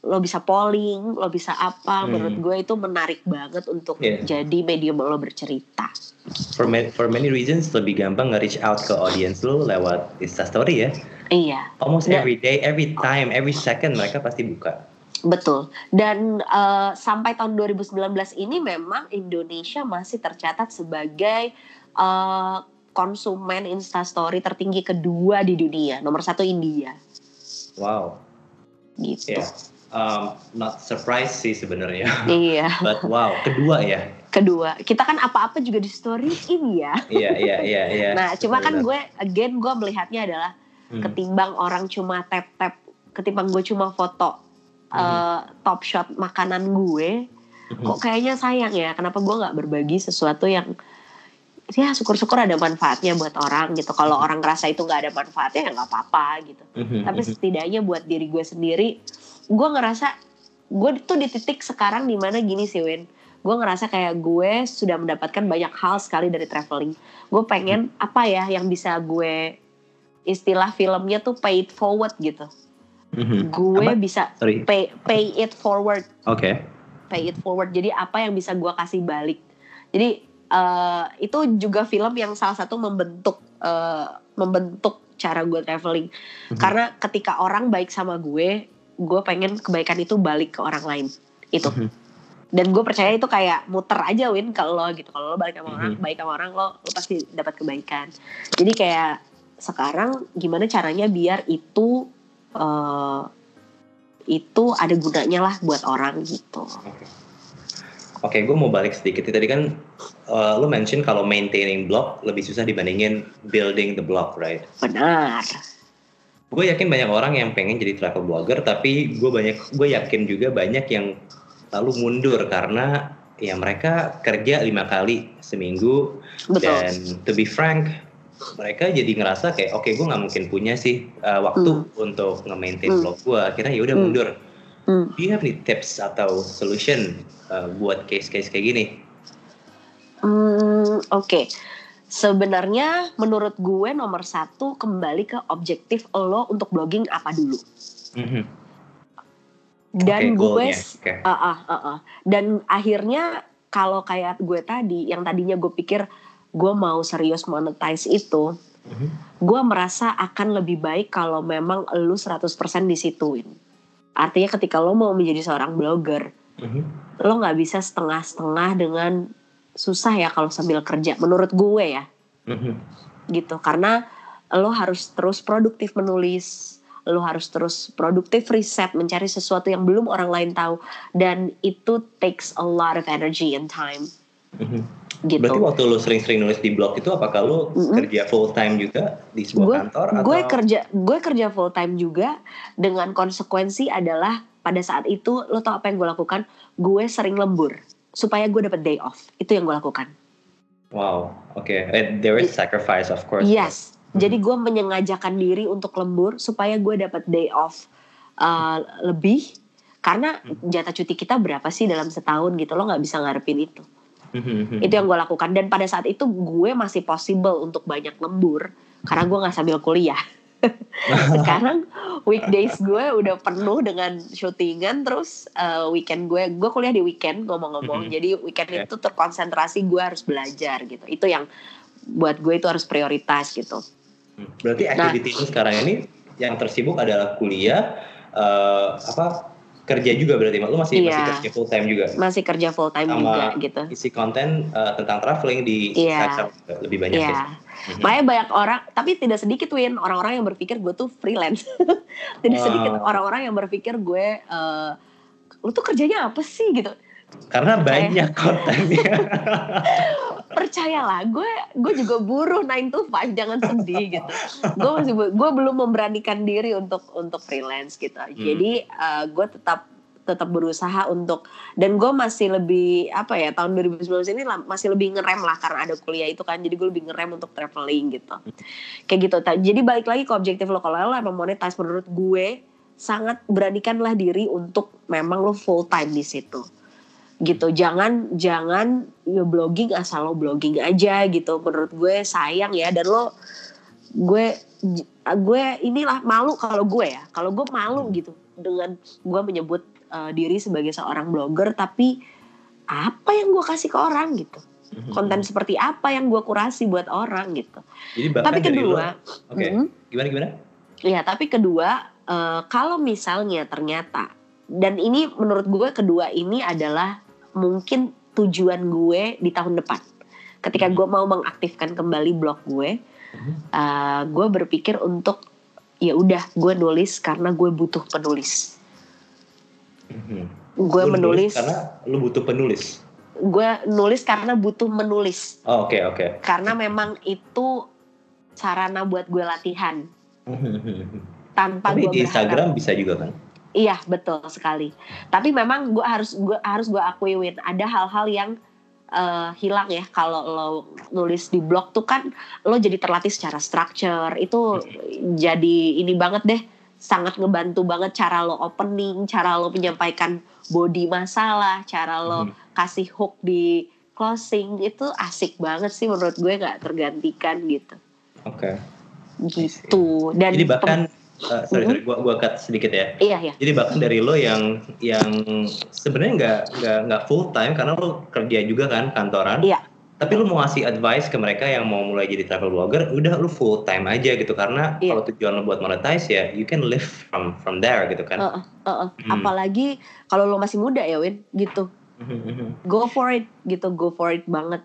lo bisa polling, lo bisa apa, hmm. menurut gue itu menarik banget untuk yeah. jadi medium lo bercerita. For, ma for many reasons lebih gampang nge-reach out ke audience lo lewat Instastory ya. Iya. Almost Dan, every day, every time, every second mereka pasti buka. Betul. Dan uh, sampai tahun 2019 ini memang Indonesia masih tercatat sebagai uh, konsumen Instastory tertinggi kedua di dunia. Nomor satu India. Wow. Gitu. Yeah um, not surprise sih sebenarnya. Iya. But wow, kedua ya. Kedua, kita kan apa-apa juga di story ini ya. iya iya iya iya. Nah, cuma kan gue again gue melihatnya adalah hmm. ketimbang orang cuma tap tap, ketimbang gue cuma foto hmm. uh, top shot makanan gue, hmm. kok kayaknya sayang ya. Kenapa gue nggak berbagi sesuatu yang ya syukur-syukur ada manfaatnya buat orang gitu. Kalau hmm. orang ngerasa itu nggak ada manfaatnya ya nggak apa-apa gitu. Hmm. Tapi setidaknya buat diri gue sendiri gue ngerasa gue tuh di titik sekarang di mana gini sih Win gue ngerasa kayak gue sudah mendapatkan banyak hal sekali dari traveling gue pengen apa ya yang bisa gue istilah filmnya tuh pay it forward gitu mm-hmm. gue apa? bisa pay pay it forward oke okay. pay it forward jadi apa yang bisa gue kasih balik jadi uh, itu juga film yang salah satu membentuk uh, membentuk cara gue traveling mm-hmm. karena ketika orang baik sama gue gue pengen kebaikan itu balik ke orang lain itu mm -hmm. dan gue percaya itu kayak muter aja win kalau lo gitu kalau lo balik sama orang mm -hmm. baik sama orang lo lo pasti dapat kebaikan jadi kayak sekarang gimana caranya biar itu uh, itu ada gunanya lah buat orang gitu Oke, okay, gue mau balik sedikit. Tadi kan uh, lo mention kalau maintaining blog lebih susah dibandingin building the blog, right? Benar gue yakin banyak orang yang pengen jadi travel blogger tapi gue banyak gue yakin juga banyak yang lalu mundur karena ya mereka kerja lima kali seminggu Betul. dan to be frank mereka jadi ngerasa kayak oke okay, gue nggak mungkin punya sih uh, waktu mm. untuk nge-maintain mm. blog gue akhirnya ya udah mm. mundur mm. do you have any tips atau solution uh, buat case-case kayak gini? Mm, oke okay sebenarnya menurut gue nomor satu kembali ke objektif lo untuk blogging apa dulu. Mm-hmm. Dan okay, gue, okay. uh, uh, uh, uh. dan akhirnya kalau kayak gue tadi, yang tadinya gue pikir gue mau serius monetize itu, mm-hmm. gue merasa akan lebih baik kalau memang lo 100% disituin. Artinya ketika lo mau menjadi seorang blogger, mm-hmm. lo nggak bisa setengah-setengah dengan susah ya kalau sambil kerja menurut gue ya mm-hmm. gitu karena lo harus terus produktif menulis lo harus terus produktif riset mencari sesuatu yang belum orang lain tahu dan itu takes a lot of energy and time mm-hmm. gitu berarti waktu lo sering-sering nulis di blog itu apakah lo mm-hmm. kerja full time juga di sebuah gue, kantor gue kerja gue kerja full time juga dengan konsekuensi adalah pada saat itu lo tau apa yang gue lakukan gue sering lembur supaya gue dapat day off. Itu yang gue lakukan. Wow, oke. Okay. There is sacrifice of course. Yes. Hmm. Jadi gue menyengajakan diri untuk lembur supaya gue dapat day off uh, lebih karena hmm. jatah cuti kita berapa sih dalam setahun gitu lo nggak bisa ngarepin itu. Hmm, itu yang gue lakukan dan pada saat itu gue masih possible untuk banyak lembur karena gue nggak sambil kuliah. sekarang weekdays gue udah penuh dengan syutingan terus uh, weekend gue gue kuliah di weekend ngomong-ngomong mm -hmm. jadi weekend okay. itu terkonsentrasi gue harus belajar gitu itu yang buat gue itu harus prioritas gitu berarti nah, activity nah, sekarang ini yang tersibuk adalah kuliah uh, apa kerja juga berarti lu masih masih Iya. kerja full time juga masih kerja full time Sama juga gitu isi konten uh, tentang traveling di Iya. Lebih banyak Iya. ya Mhm. Makanya banyak orang, tapi tidak sedikit Win orang-orang yang berpikir gue tuh freelance. tidak Wow. sedikit orang-orang yang berpikir gue, eh, lu tuh kerjanya apa sih gitu. Karena banyak kontennya. Percayalah, gue gue juga buruh 9 to 5, jangan sedih gitu. Gue masih gue belum memberanikan diri untuk untuk freelance gitu. Hmm. Jadi eh, gue tetap tetap berusaha untuk dan gue masih lebih apa ya tahun 2019 ini masih lebih ngerem lah karena ada kuliah itu kan. Jadi gue lebih ngerem untuk traveling gitu. Kayak gitu. Jadi balik lagi ke objektif lo. Kalau lo emang monetize menurut gue sangat beranikanlah diri untuk memang lo full time di situ gitu. Jangan jangan ya blogging asal lo blogging aja gitu. Menurut gue sayang ya. Dan lo gue gue inilah malu kalau gue ya. Kalau gue malu gitu dengan gue menyebut uh, diri sebagai seorang blogger tapi apa yang gue kasih ke orang gitu? Konten seperti apa yang gue kurasi buat orang gitu. Jadi bahkan tapi dari lo- kedua oke. Mm, gimana gimana? Ya, tapi kedua, eh, kalau misalnya ternyata, dan ini menurut gue kedua ini adalah mungkin tujuan gue di tahun depan. Ketika gue mau mengaktifkan kembali blog gue, eh, gue berpikir untuk ya udah gue nulis karena gue butuh penulis. Mhm. Gue menulis, karena lu butuh penulis gue nulis karena butuh menulis. oh, oke oke Karena memang itu sarana buat gue latihan tanpa tapi gue di berharap Instagram bisa juga kan Iya betul sekali. Tapi memang gue harus gue harus gue akui Win ada hal-hal yang eh, hilang ya kalau lo nulis di blog tuh kan lo jadi terlatih secara structure. Itu jadi ini banget deh sangat ngebantu banget cara lo opening, cara lo menyampaikan body masalah, cara lo Mhm. kasih hook di closing. Itu asik banget sih menurut gue nggak tergantikan gitu. Oke. Gitu. Dan jadi bahkan uh, sorry Mhm. sorry gua gua cut sedikit ya iya ya jadi bahkan dari lo yang yang sebenarnya nggak nggak nggak full time karena lo kerja juga kan kantoran Iya. tapi lo mau ngasih advice ke mereka yang mau mulai jadi travel blogger udah lo full time aja gitu karena Iya. kalau tujuan lo buat monetize ya you can live from from there gitu kan Heeh, heeh. Hmm. apalagi kalau lo masih muda ya Win gitu Mhm. go for it gitu go for it banget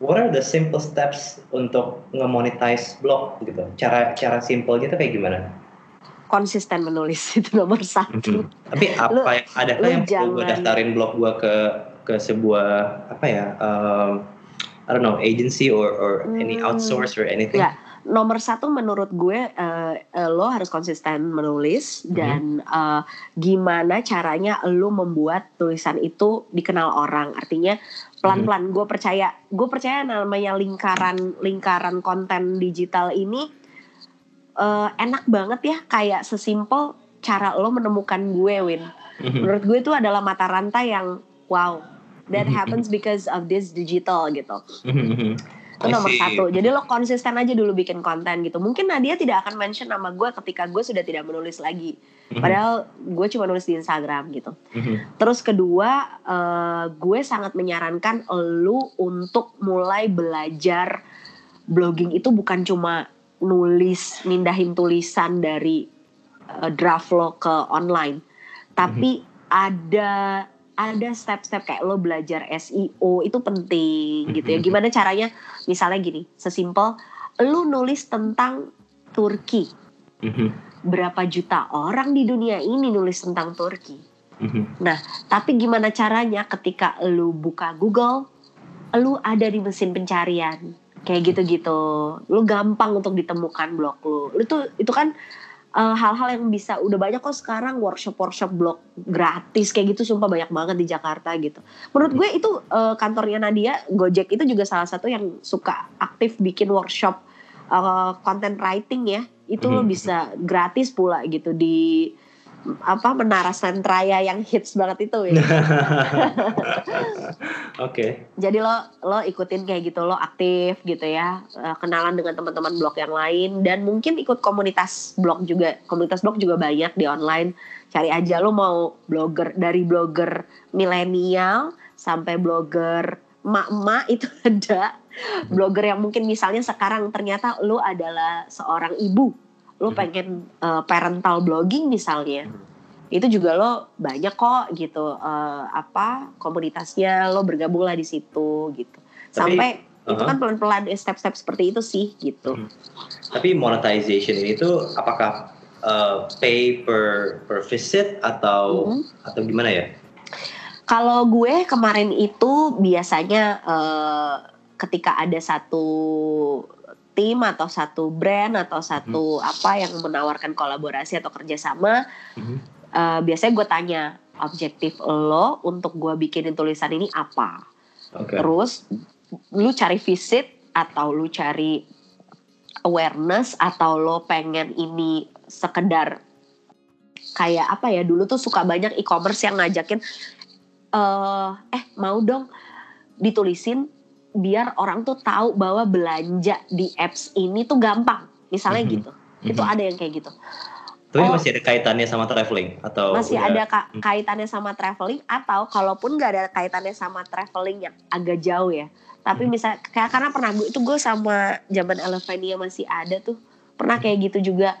What are the simple steps untuk nge-monetize blog gitu? Cara cara simpelnya tuh kayak gimana? Konsisten menulis itu nomor satu Tapi apa Lu- yang adakah lu yang perlu gue jangan- daftarin blog gue ke ke sebuah apa ya? um, I don't know agency or or any Hmm. outsource or anything? Nggak. nomor satu menurut gue eh, lo harus konsisten menulis Mhm. dan eh, gimana caranya lo membuat tulisan itu dikenal orang artinya pelan-pelan gue percaya gue percaya namanya lingkaran lingkaran konten digital ini eh, enak banget ya kayak sesimpel cara lo menemukan gue Win. Menurut gue itu adalah mata rantai yang wow. That happens because of this digital gitu. Itu nomor satu. Jadi lo konsisten aja dulu bikin konten gitu. Mungkin Nadia tidak akan mention nama gue ketika gue sudah tidak menulis lagi. Padahal gue cuma nulis di Instagram gitu. Terus kedua eh, gue sangat menyarankan lu untuk mulai belajar blogging itu bukan cuma nulis mindahin tulisan dari eh, draft lo ke online tapi ada ada step-step kayak lo belajar SEO itu penting gitu ya Mhm. gimana caranya misalnya gini sesimpel lu nulis tentang Turki Mhm. berapa juta orang di dunia ini nulis tentang Turki Mhm. tapi gimana caranya ketika lu buka Google, lu ada di mesin pencarian. Kayak gitu-gitu. Lu gampang untuk ditemukan blog lu. Lu tuh itu kan eh, hal-hal yang bisa udah banyak kok sekarang workshop-workshop blog gratis kayak gitu sumpah banyak banget di Jakarta gitu. Menurut gue itu eh, kantornya Nadia Gojek itu juga salah satu yang suka aktif bikin workshop eh, content writing ya. Itu lo Mhm. bisa gratis pula gitu di apa menara sentraya yang hits banget itu ya. Oke. Jadi lo lo ikutin kayak gitu lo aktif gitu ya eh, kenalan dengan teman-teman blog yang lain dan mungkin ikut komunitas blog juga komunitas blog juga banyak di online cari aja lo mau blogger dari blogger milenial sampai blogger emak-emak itu ada blogger yang mungkin misalnya sekarang ternyata lo adalah seorang ibu lo Hmm. pengen eh, parental blogging misalnya itu juga lo banyak kok gitu uh, apa komunitasnya lo bergabung lah di situ gitu sampai uh-huh. itu kan pelan-pelan step-step seperti itu sih gitu hmm. tapi monetization ini tuh apakah uh, pay per per visit atau hmm. atau gimana ya kalau gue kemarin itu biasanya uh, ketika ada satu tim atau satu brand atau satu hmm. apa yang menawarkan kolaborasi atau kerjasama hmm uh, biasanya gue tanya objektif lo untuk gue bikinin tulisan ini apa okay. terus lu cari visit atau lu cari awareness atau lo pengen ini sekedar kayak apa ya dulu tuh suka banyak e-commerce yang ngajakin uh, eh mau dong ditulisin biar orang tuh tahu bahwa belanja di apps ini tuh gampang misalnya mm -hmm. gitu mm -hmm. itu ada yang kayak gitu tapi oh, masih ada kaitannya sama traveling atau masih udah... ada ka hmm. kaitannya sama traveling atau kalaupun nggak ada kaitannya sama traveling yang agak jauh ya. Tapi hmm. misal kayak karena pernah gue itu gue sama zaman Elevania masih ada tuh pernah kayak gitu juga.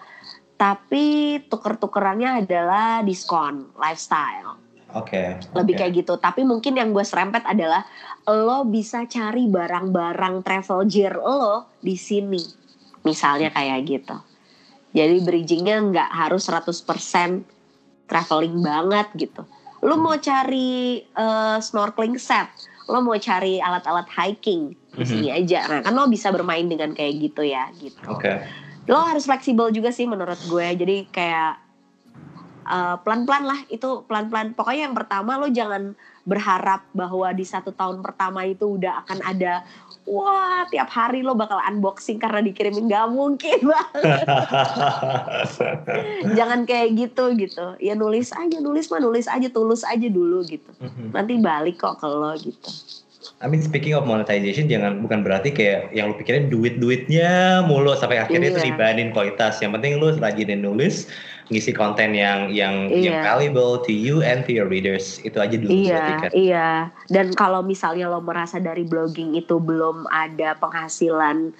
Tapi tuker-tukerannya adalah diskon lifestyle. Oke. Okay, Lebih okay. kayak gitu. Tapi mungkin yang gue serempet adalah lo bisa cari barang-barang travel gear lo di sini. Misalnya kayak gitu. Jadi bridgingnya nggak harus 100% traveling banget gitu. Lo mau cari uh, snorkeling set, lo mau cari alat-alat hiking di sini mm-hmm. aja. Nah kan lo bisa bermain dengan kayak gitu ya gitu. Oke. Okay. Lo harus fleksibel juga sih menurut gue. Jadi kayak uh, pelan-pelan lah itu pelan-pelan. Pokoknya yang pertama lo jangan berharap bahwa di satu tahun pertama itu udah akan ada wah tiap hari lo bakal unboxing karena dikirimin gak mungkin banget jangan kayak gitu gitu ya nulis aja nulis mah nulis aja tulus aja dulu gitu mhm. nanti balik kok ke lo gitu I mean speaking of monetization jangan bukan berarti kayak yang lu pikirin duit-duitnya mulu sampai akhirnya itu iya. dibanding kualitas. Yang penting lu rajinin nulis, ngisi konten yang yang iya. yang valuable to you and to your readers. Itu aja dulu Iya, kan. iya. Dan kalau misalnya lo merasa dari blogging itu belum ada penghasilan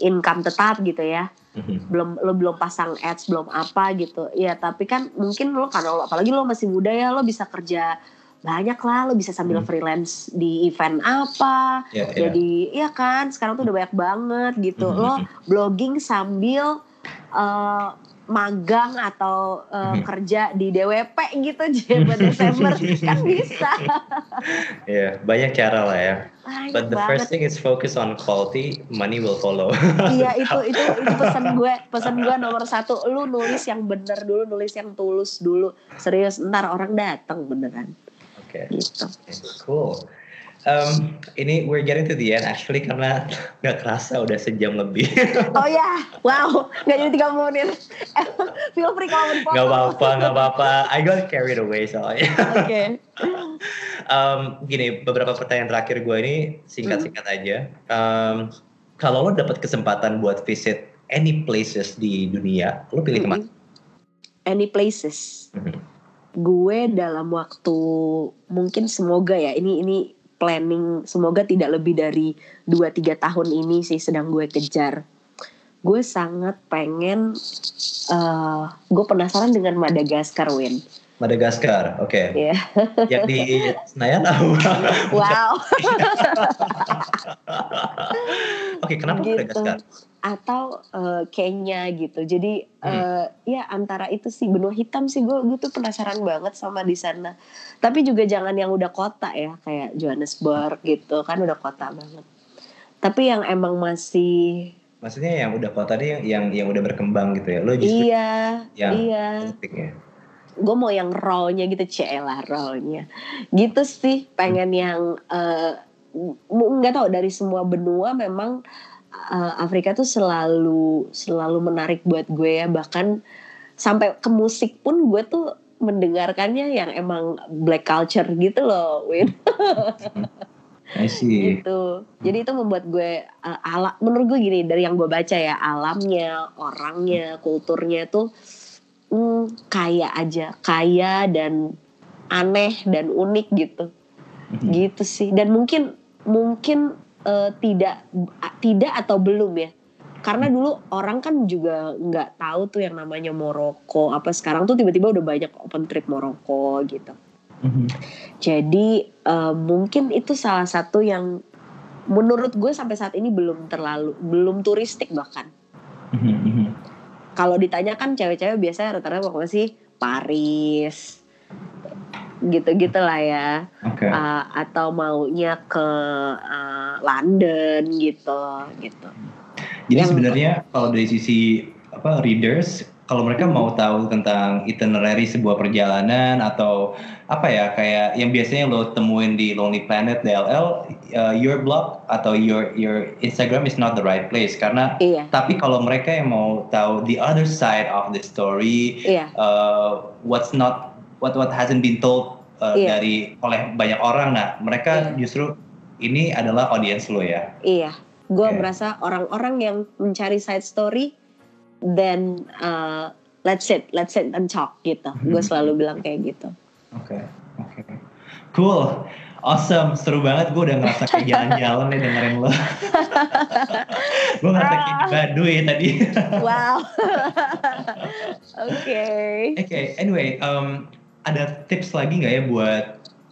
income tetap gitu ya. Mm-hmm. belum lo belum pasang ads belum apa gitu ya tapi kan mungkin lo karena lo apalagi lo masih muda ya lo bisa kerja banyak lah lo bisa sambil hmm. freelance di event apa yeah, ya. jadi yeah. ya kan sekarang tuh udah banyak banget gitu hmm. lo blogging sambil uh, magang atau uh, hmm. kerja di DWP gitu buat Desember kan bisa. Ya yeah, banyak cara lah ya. Banyak But the banget. first thing is focus on quality, money will follow. iya itu itu itu pesan gue pesan gue nomor satu. Lu nulis yang bener dulu, nulis yang tulus dulu. Serius ntar orang datang beneran. Oke. Okay. Gitu. Okay, cool. Um, ini we're getting to the end actually karena nggak kerasa udah sejam lebih. oh ya, wow, nggak jadi tiga menit. Feel free kalau mau Nggak apa-apa, nggak apa-apa. I got carried away soalnya. Oke. Okay. um, gini, beberapa pertanyaan terakhir gue ini singkat-singkat hmm. aja. Um, kalau lo dapat kesempatan buat visit any places di dunia, lo pilih mm -hmm. ke mana? Any places. Mm -hmm gue dalam waktu mungkin semoga ya ini ini planning semoga tidak lebih dari 2-3 tahun ini sih sedang gue kejar gue sangat pengen uh, gue penasaran dengan Madagaskar Win Madagaskar oke okay. Iya. yeah. yang di Senayan wow oke okay, kenapa gitu. Madagaskar atau uh, Kenya gitu. Jadi hmm. uh, ya antara itu sih benua hitam sih gue gue tuh penasaran banget sama di sana. Tapi juga jangan yang udah kota ya kayak Johannesburg gitu kan udah kota banget. Tapi yang emang masih Maksudnya yang udah kota nih yang yang, yang udah berkembang gitu ya. Lo justru iya, yang iya. Ya? Gue mau yang raw-nya gitu, celah raw-nya. Gitu sih, pengen hmm. yang uh, nggak tahu dari semua benua memang uh, Afrika tuh selalu selalu menarik buat gue ya bahkan sampai ke musik pun gue tuh mendengarkannya yang emang black culture gitu loh Win. I see. gitu. Jadi itu membuat gue uh, ala menurut gue gini dari yang gue baca ya alamnya, orangnya, kulturnya tuh mm, kaya aja, kaya dan aneh dan unik gitu. Mm-hmm. Gitu sih. Dan mungkin mungkin uh, tidak tidak atau belum ya karena dulu orang kan juga nggak tahu tuh yang namanya Maroko apa sekarang tuh tiba-tiba udah banyak open trip Maroko gitu Mhm. jadi eh, mungkin itu salah satu yang menurut gue sampai saat ini belum terlalu belum turistik bahkan Mhm, mhm. kalau ditanya kan cewek-cewek biasanya rata-rata ke mana sih Paris gitu-gitu lah ya Oke. Uh, atau maunya ke uh, London gitu gitu yang- sebenarnya kalau dari sisi apa readers, kalau mereka mau tahu tentang itinerary sebuah perjalanan atau apa ya kayak yang biasanya lo temuin di Lonely Planet DLL, uh, your blog atau your your Instagram is not the right place. Karena iya. tapi kalau mereka yang mau tahu the other side of the story, iya. uh, what's not what what hasn't been told uh, Iya. dari oleh banyak orang, nah mereka justru ini adalah audiens lo ya. iya gue Oke. merasa orang-orang yang mencari side story then uh, let's sit let's sit and talk gitu Hmm. gue selalu bilang kayak gitu Oke, oke. Cool. Awesome, seru banget. Gue udah ngerasa kayak jalan-jalan nih dengerin lo. gue ngerasa kayak di Baduy tadi. wow oke Oke, anyway, um, ada tips lagi nggak ya buat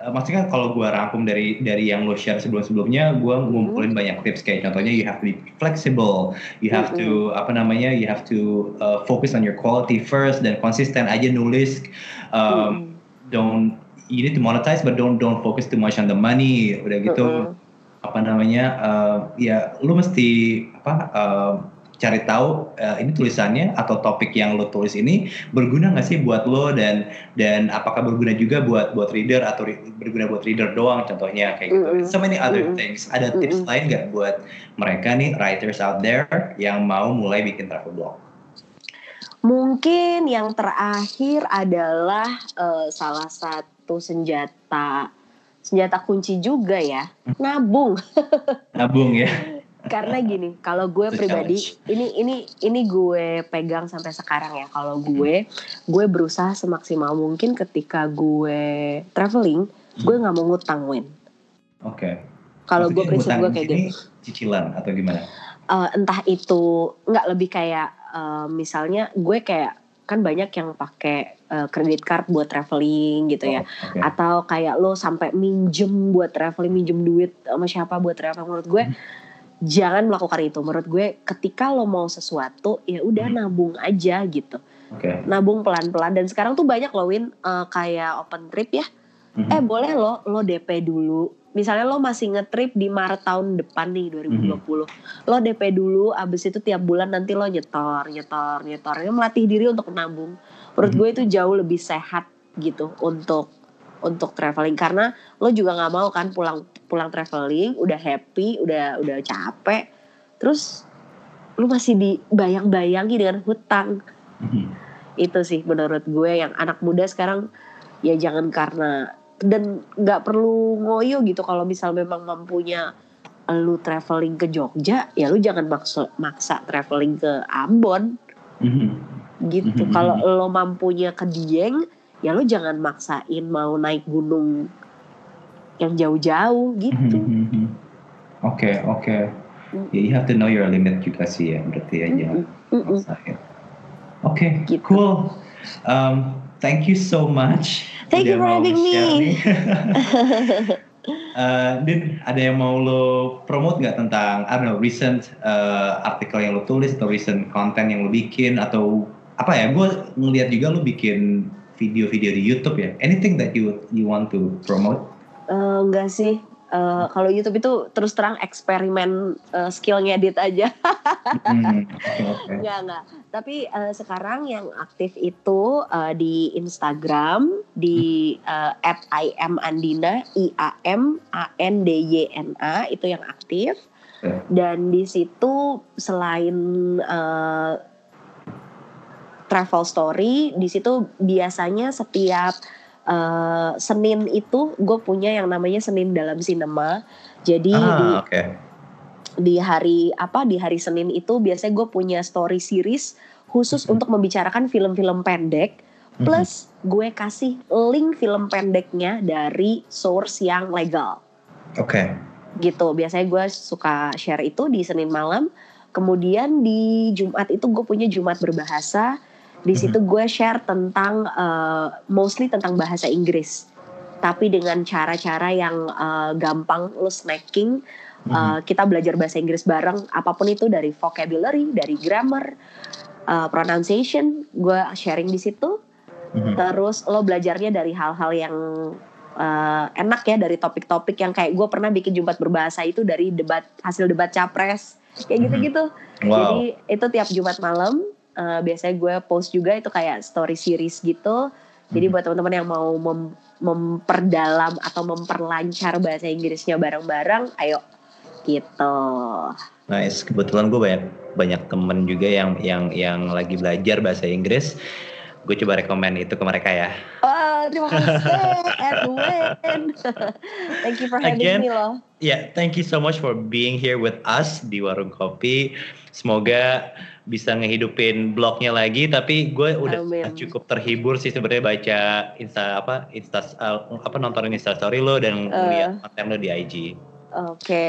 uh, maksudnya kan kalau gue rangkum dari dari yang lo share sebelum-sebelumnya, gue ngumpulin banyak tips. Kayak contohnya you have to be flexible, you have to apa namanya, you have to uh, focus on your quality first dan konsisten aja nulis. Um, don't you need to monetize but don't don't focus too much on the money. Udah gitu Mm-mm. apa namanya uh, ya lu mesti apa uh, cari tahu uh, ini tulisannya atau topik yang lo tulis ini berguna nggak sih buat lo dan dan apakah berguna juga buat buat reader atau ri- berguna buat reader doang contohnya kayak gitu Mm-mm. so many other Mm-mm. things ada tips Mm-mm. lain nggak buat mereka nih writers out there yang mau mulai bikin travel blog Mungkin yang terakhir adalah eh, salah satu senjata senjata kunci juga ya, nabung. nabung ya Karena gini, kalau gue pribadi ini ini ini gue pegang sampai sekarang ya. Kalau gue gue berusaha semaksimal mungkin ketika gue traveling, gue nggak mau ngutang Win. oke Kalau gue prinsip gue kayak gitu. cicilan atau gimana Eh, entah itu nggak lebih kayak eh, misalnya gue kayak kan banyak yang pakai eh, kredit card buat traveling gitu ya. Oh, oke. atau kayak lo sampai minjem buat traveling minjem duit sama siapa buat traveling menurut gue jangan melakukan itu. Menurut gue ketika lo mau sesuatu ya udah Hmm. nabung aja gitu. Oke. nabung pelan-pelan. Dan sekarang tuh banyak lo win eh, kayak open trip ya. Mhm. eh boleh lo lo DP dulu. Misalnya lo masih ngetrip di Maret tahun depan nih 2020 lo DP dulu abis itu tiap bulan nanti lo nyetor nyetor nyetor. Ini melatih diri untuk nabung. Menurut Mhm. gue itu jauh lebih sehat gitu untuk untuk traveling. Karena lo juga nggak mau kan pulang pulang traveling udah happy udah udah capek terus lo masih dibayang-bayangi dengan hutang Mhm. itu sih menurut gue yang anak muda sekarang ya jangan karena dan nggak perlu ngoyo gitu kalau misal memang mampunya lu traveling ke Jogja ya lu jangan maksa maksa traveling ke Ambon Mhm. gitu Mhm. kalau lo mampunya ke Dieng ya lu jangan maksain mau naik gunung yang jauh-jauh gitu Mhm. Oke oke. Ya, you have to know your limit juga sih ya berarti ya jangan maksain. Oke, Gitu. cool. Um, thank you so much. Thank you udah for mau having me. Uh, Din, ada yang mau lo promote nggak tentang, I don't know, recent uh, artikel yang lo tulis atau recent content yang lo bikin atau apa ya? Gue ngeliat juga lo bikin video-video di YouTube ya. Anything that you you want to promote? Eh, enggak sih Eh, kalau YouTube itu terus terang eksperimen eh, skill ngedit aja Hmm. Enggak, enggak. Tapi eh, sekarang yang aktif itu eh, di Instagram di eh, @iamandina i a m a n d y n a itu yang aktif. Oke. Dan di situ selain eh, travel story, di situ biasanya setiap eh, Senin itu gue punya yang namanya Senin dalam sinema. Jadi di Ah oke. di hari apa di hari Senin itu biasanya gue punya story series khusus Mhm. untuk membicarakan film-film pendek plus gue kasih link film pendeknya dari source yang legal Oke. gitu biasanya gue suka share itu di Senin malam kemudian di Jumat itu gue punya Jumat berbahasa di situ gue share tentang uh, mostly tentang bahasa Inggris tapi dengan cara-cara yang uh, gampang lo snacking. Uh, kita belajar bahasa Inggris bareng apa pun itu dari vocabulary dari grammar uh, pronunciation gue sharing di situ Mhm. terus lo belajarnya dari hal-hal yang uh, enak ya dari topik-topik yang kayak gue pernah bikin Jumat berbahasa itu dari debat hasil debat capres kayak Mhm. gitu-gitu Wow. jadi itu tiap Jumat malam uh, biasanya gue post juga itu kayak story series gitu jadi Mhm. buat teman-teman yang mau mem- memperdalam atau memperlancar bahasa Inggrisnya bareng-bareng ayo gitu Nice. Kebetulan gue banyak banyak temen juga yang yang yang lagi belajar bahasa Inggris. Gue coba rekomend itu ke mereka ya. Oh, terima kasih Edwin. Thank you for having Again, me loh. Yeah, thank you so much for being here with us di Warung Kopi. Semoga bisa ngehidupin blognya lagi. Tapi gue udah Amin. cukup terhibur sih sebenarnya baca insta apa insta uh, apa nontonin insta story lo dan Uh. lihat konten lo di IG. Oke.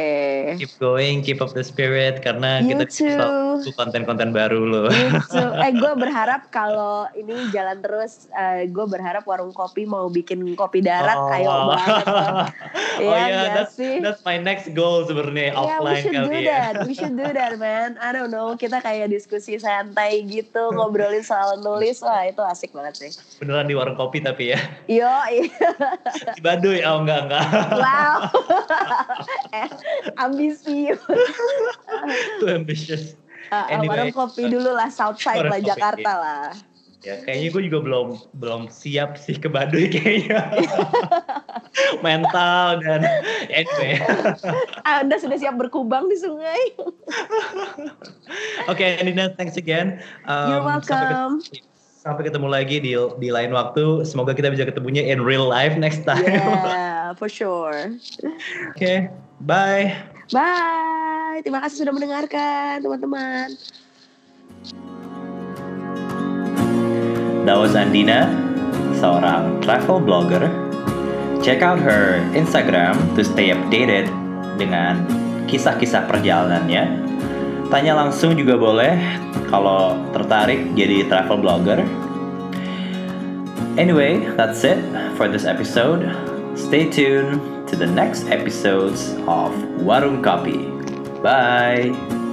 Keep going, keep up the spirit karena You kita too. Selalu konten-konten baru lo. So, eh gue berharap kalau ini jalan terus, eh, gue berharap warung kopi mau bikin kopi darat, ayo banget. loh. oh Iya yeah, nggak that's sih? that's my next goal sebenarnya Yeah, we offline should do kali ya. that. We should do that, man. I don't know. Kita kayak diskusi santai gitu, ngobrolin soal nulis. Wah, itu asik banget sih. Beneran di warung kopi tapi ya. Yo, iya. Di Baduy, oh enggak enggak. wow. eh, ambisius. Too ambitious. Uh, Anyway, warung kopi dulu lah, Southside lah, kopi, Jakarta lah. Ya, kayaknya gue juga belum belum siap sih ke Baduy kayaknya. Mental dan anyway. Anda sudah siap berkubang di sungai? Oke, Nina, thanks again. Um, You're sampai welcome. ket- Sampai ketemu lagi di di lain waktu. Semoga kita bisa ketemunya in real life next time. Yeah, for sure. Oke, bye. Bye. Terima kasih sudah mendengarkan, teman-teman. That was Andina, seorang travel blogger. Check out her Instagram to stay updated dengan kisah-kisah perjalanannya. Tanya langsung juga boleh kalau tertarik jadi travel blogger. Anyway, that's it for this episode. Stay tuned to the next episodes of Warung Kopi. Bye.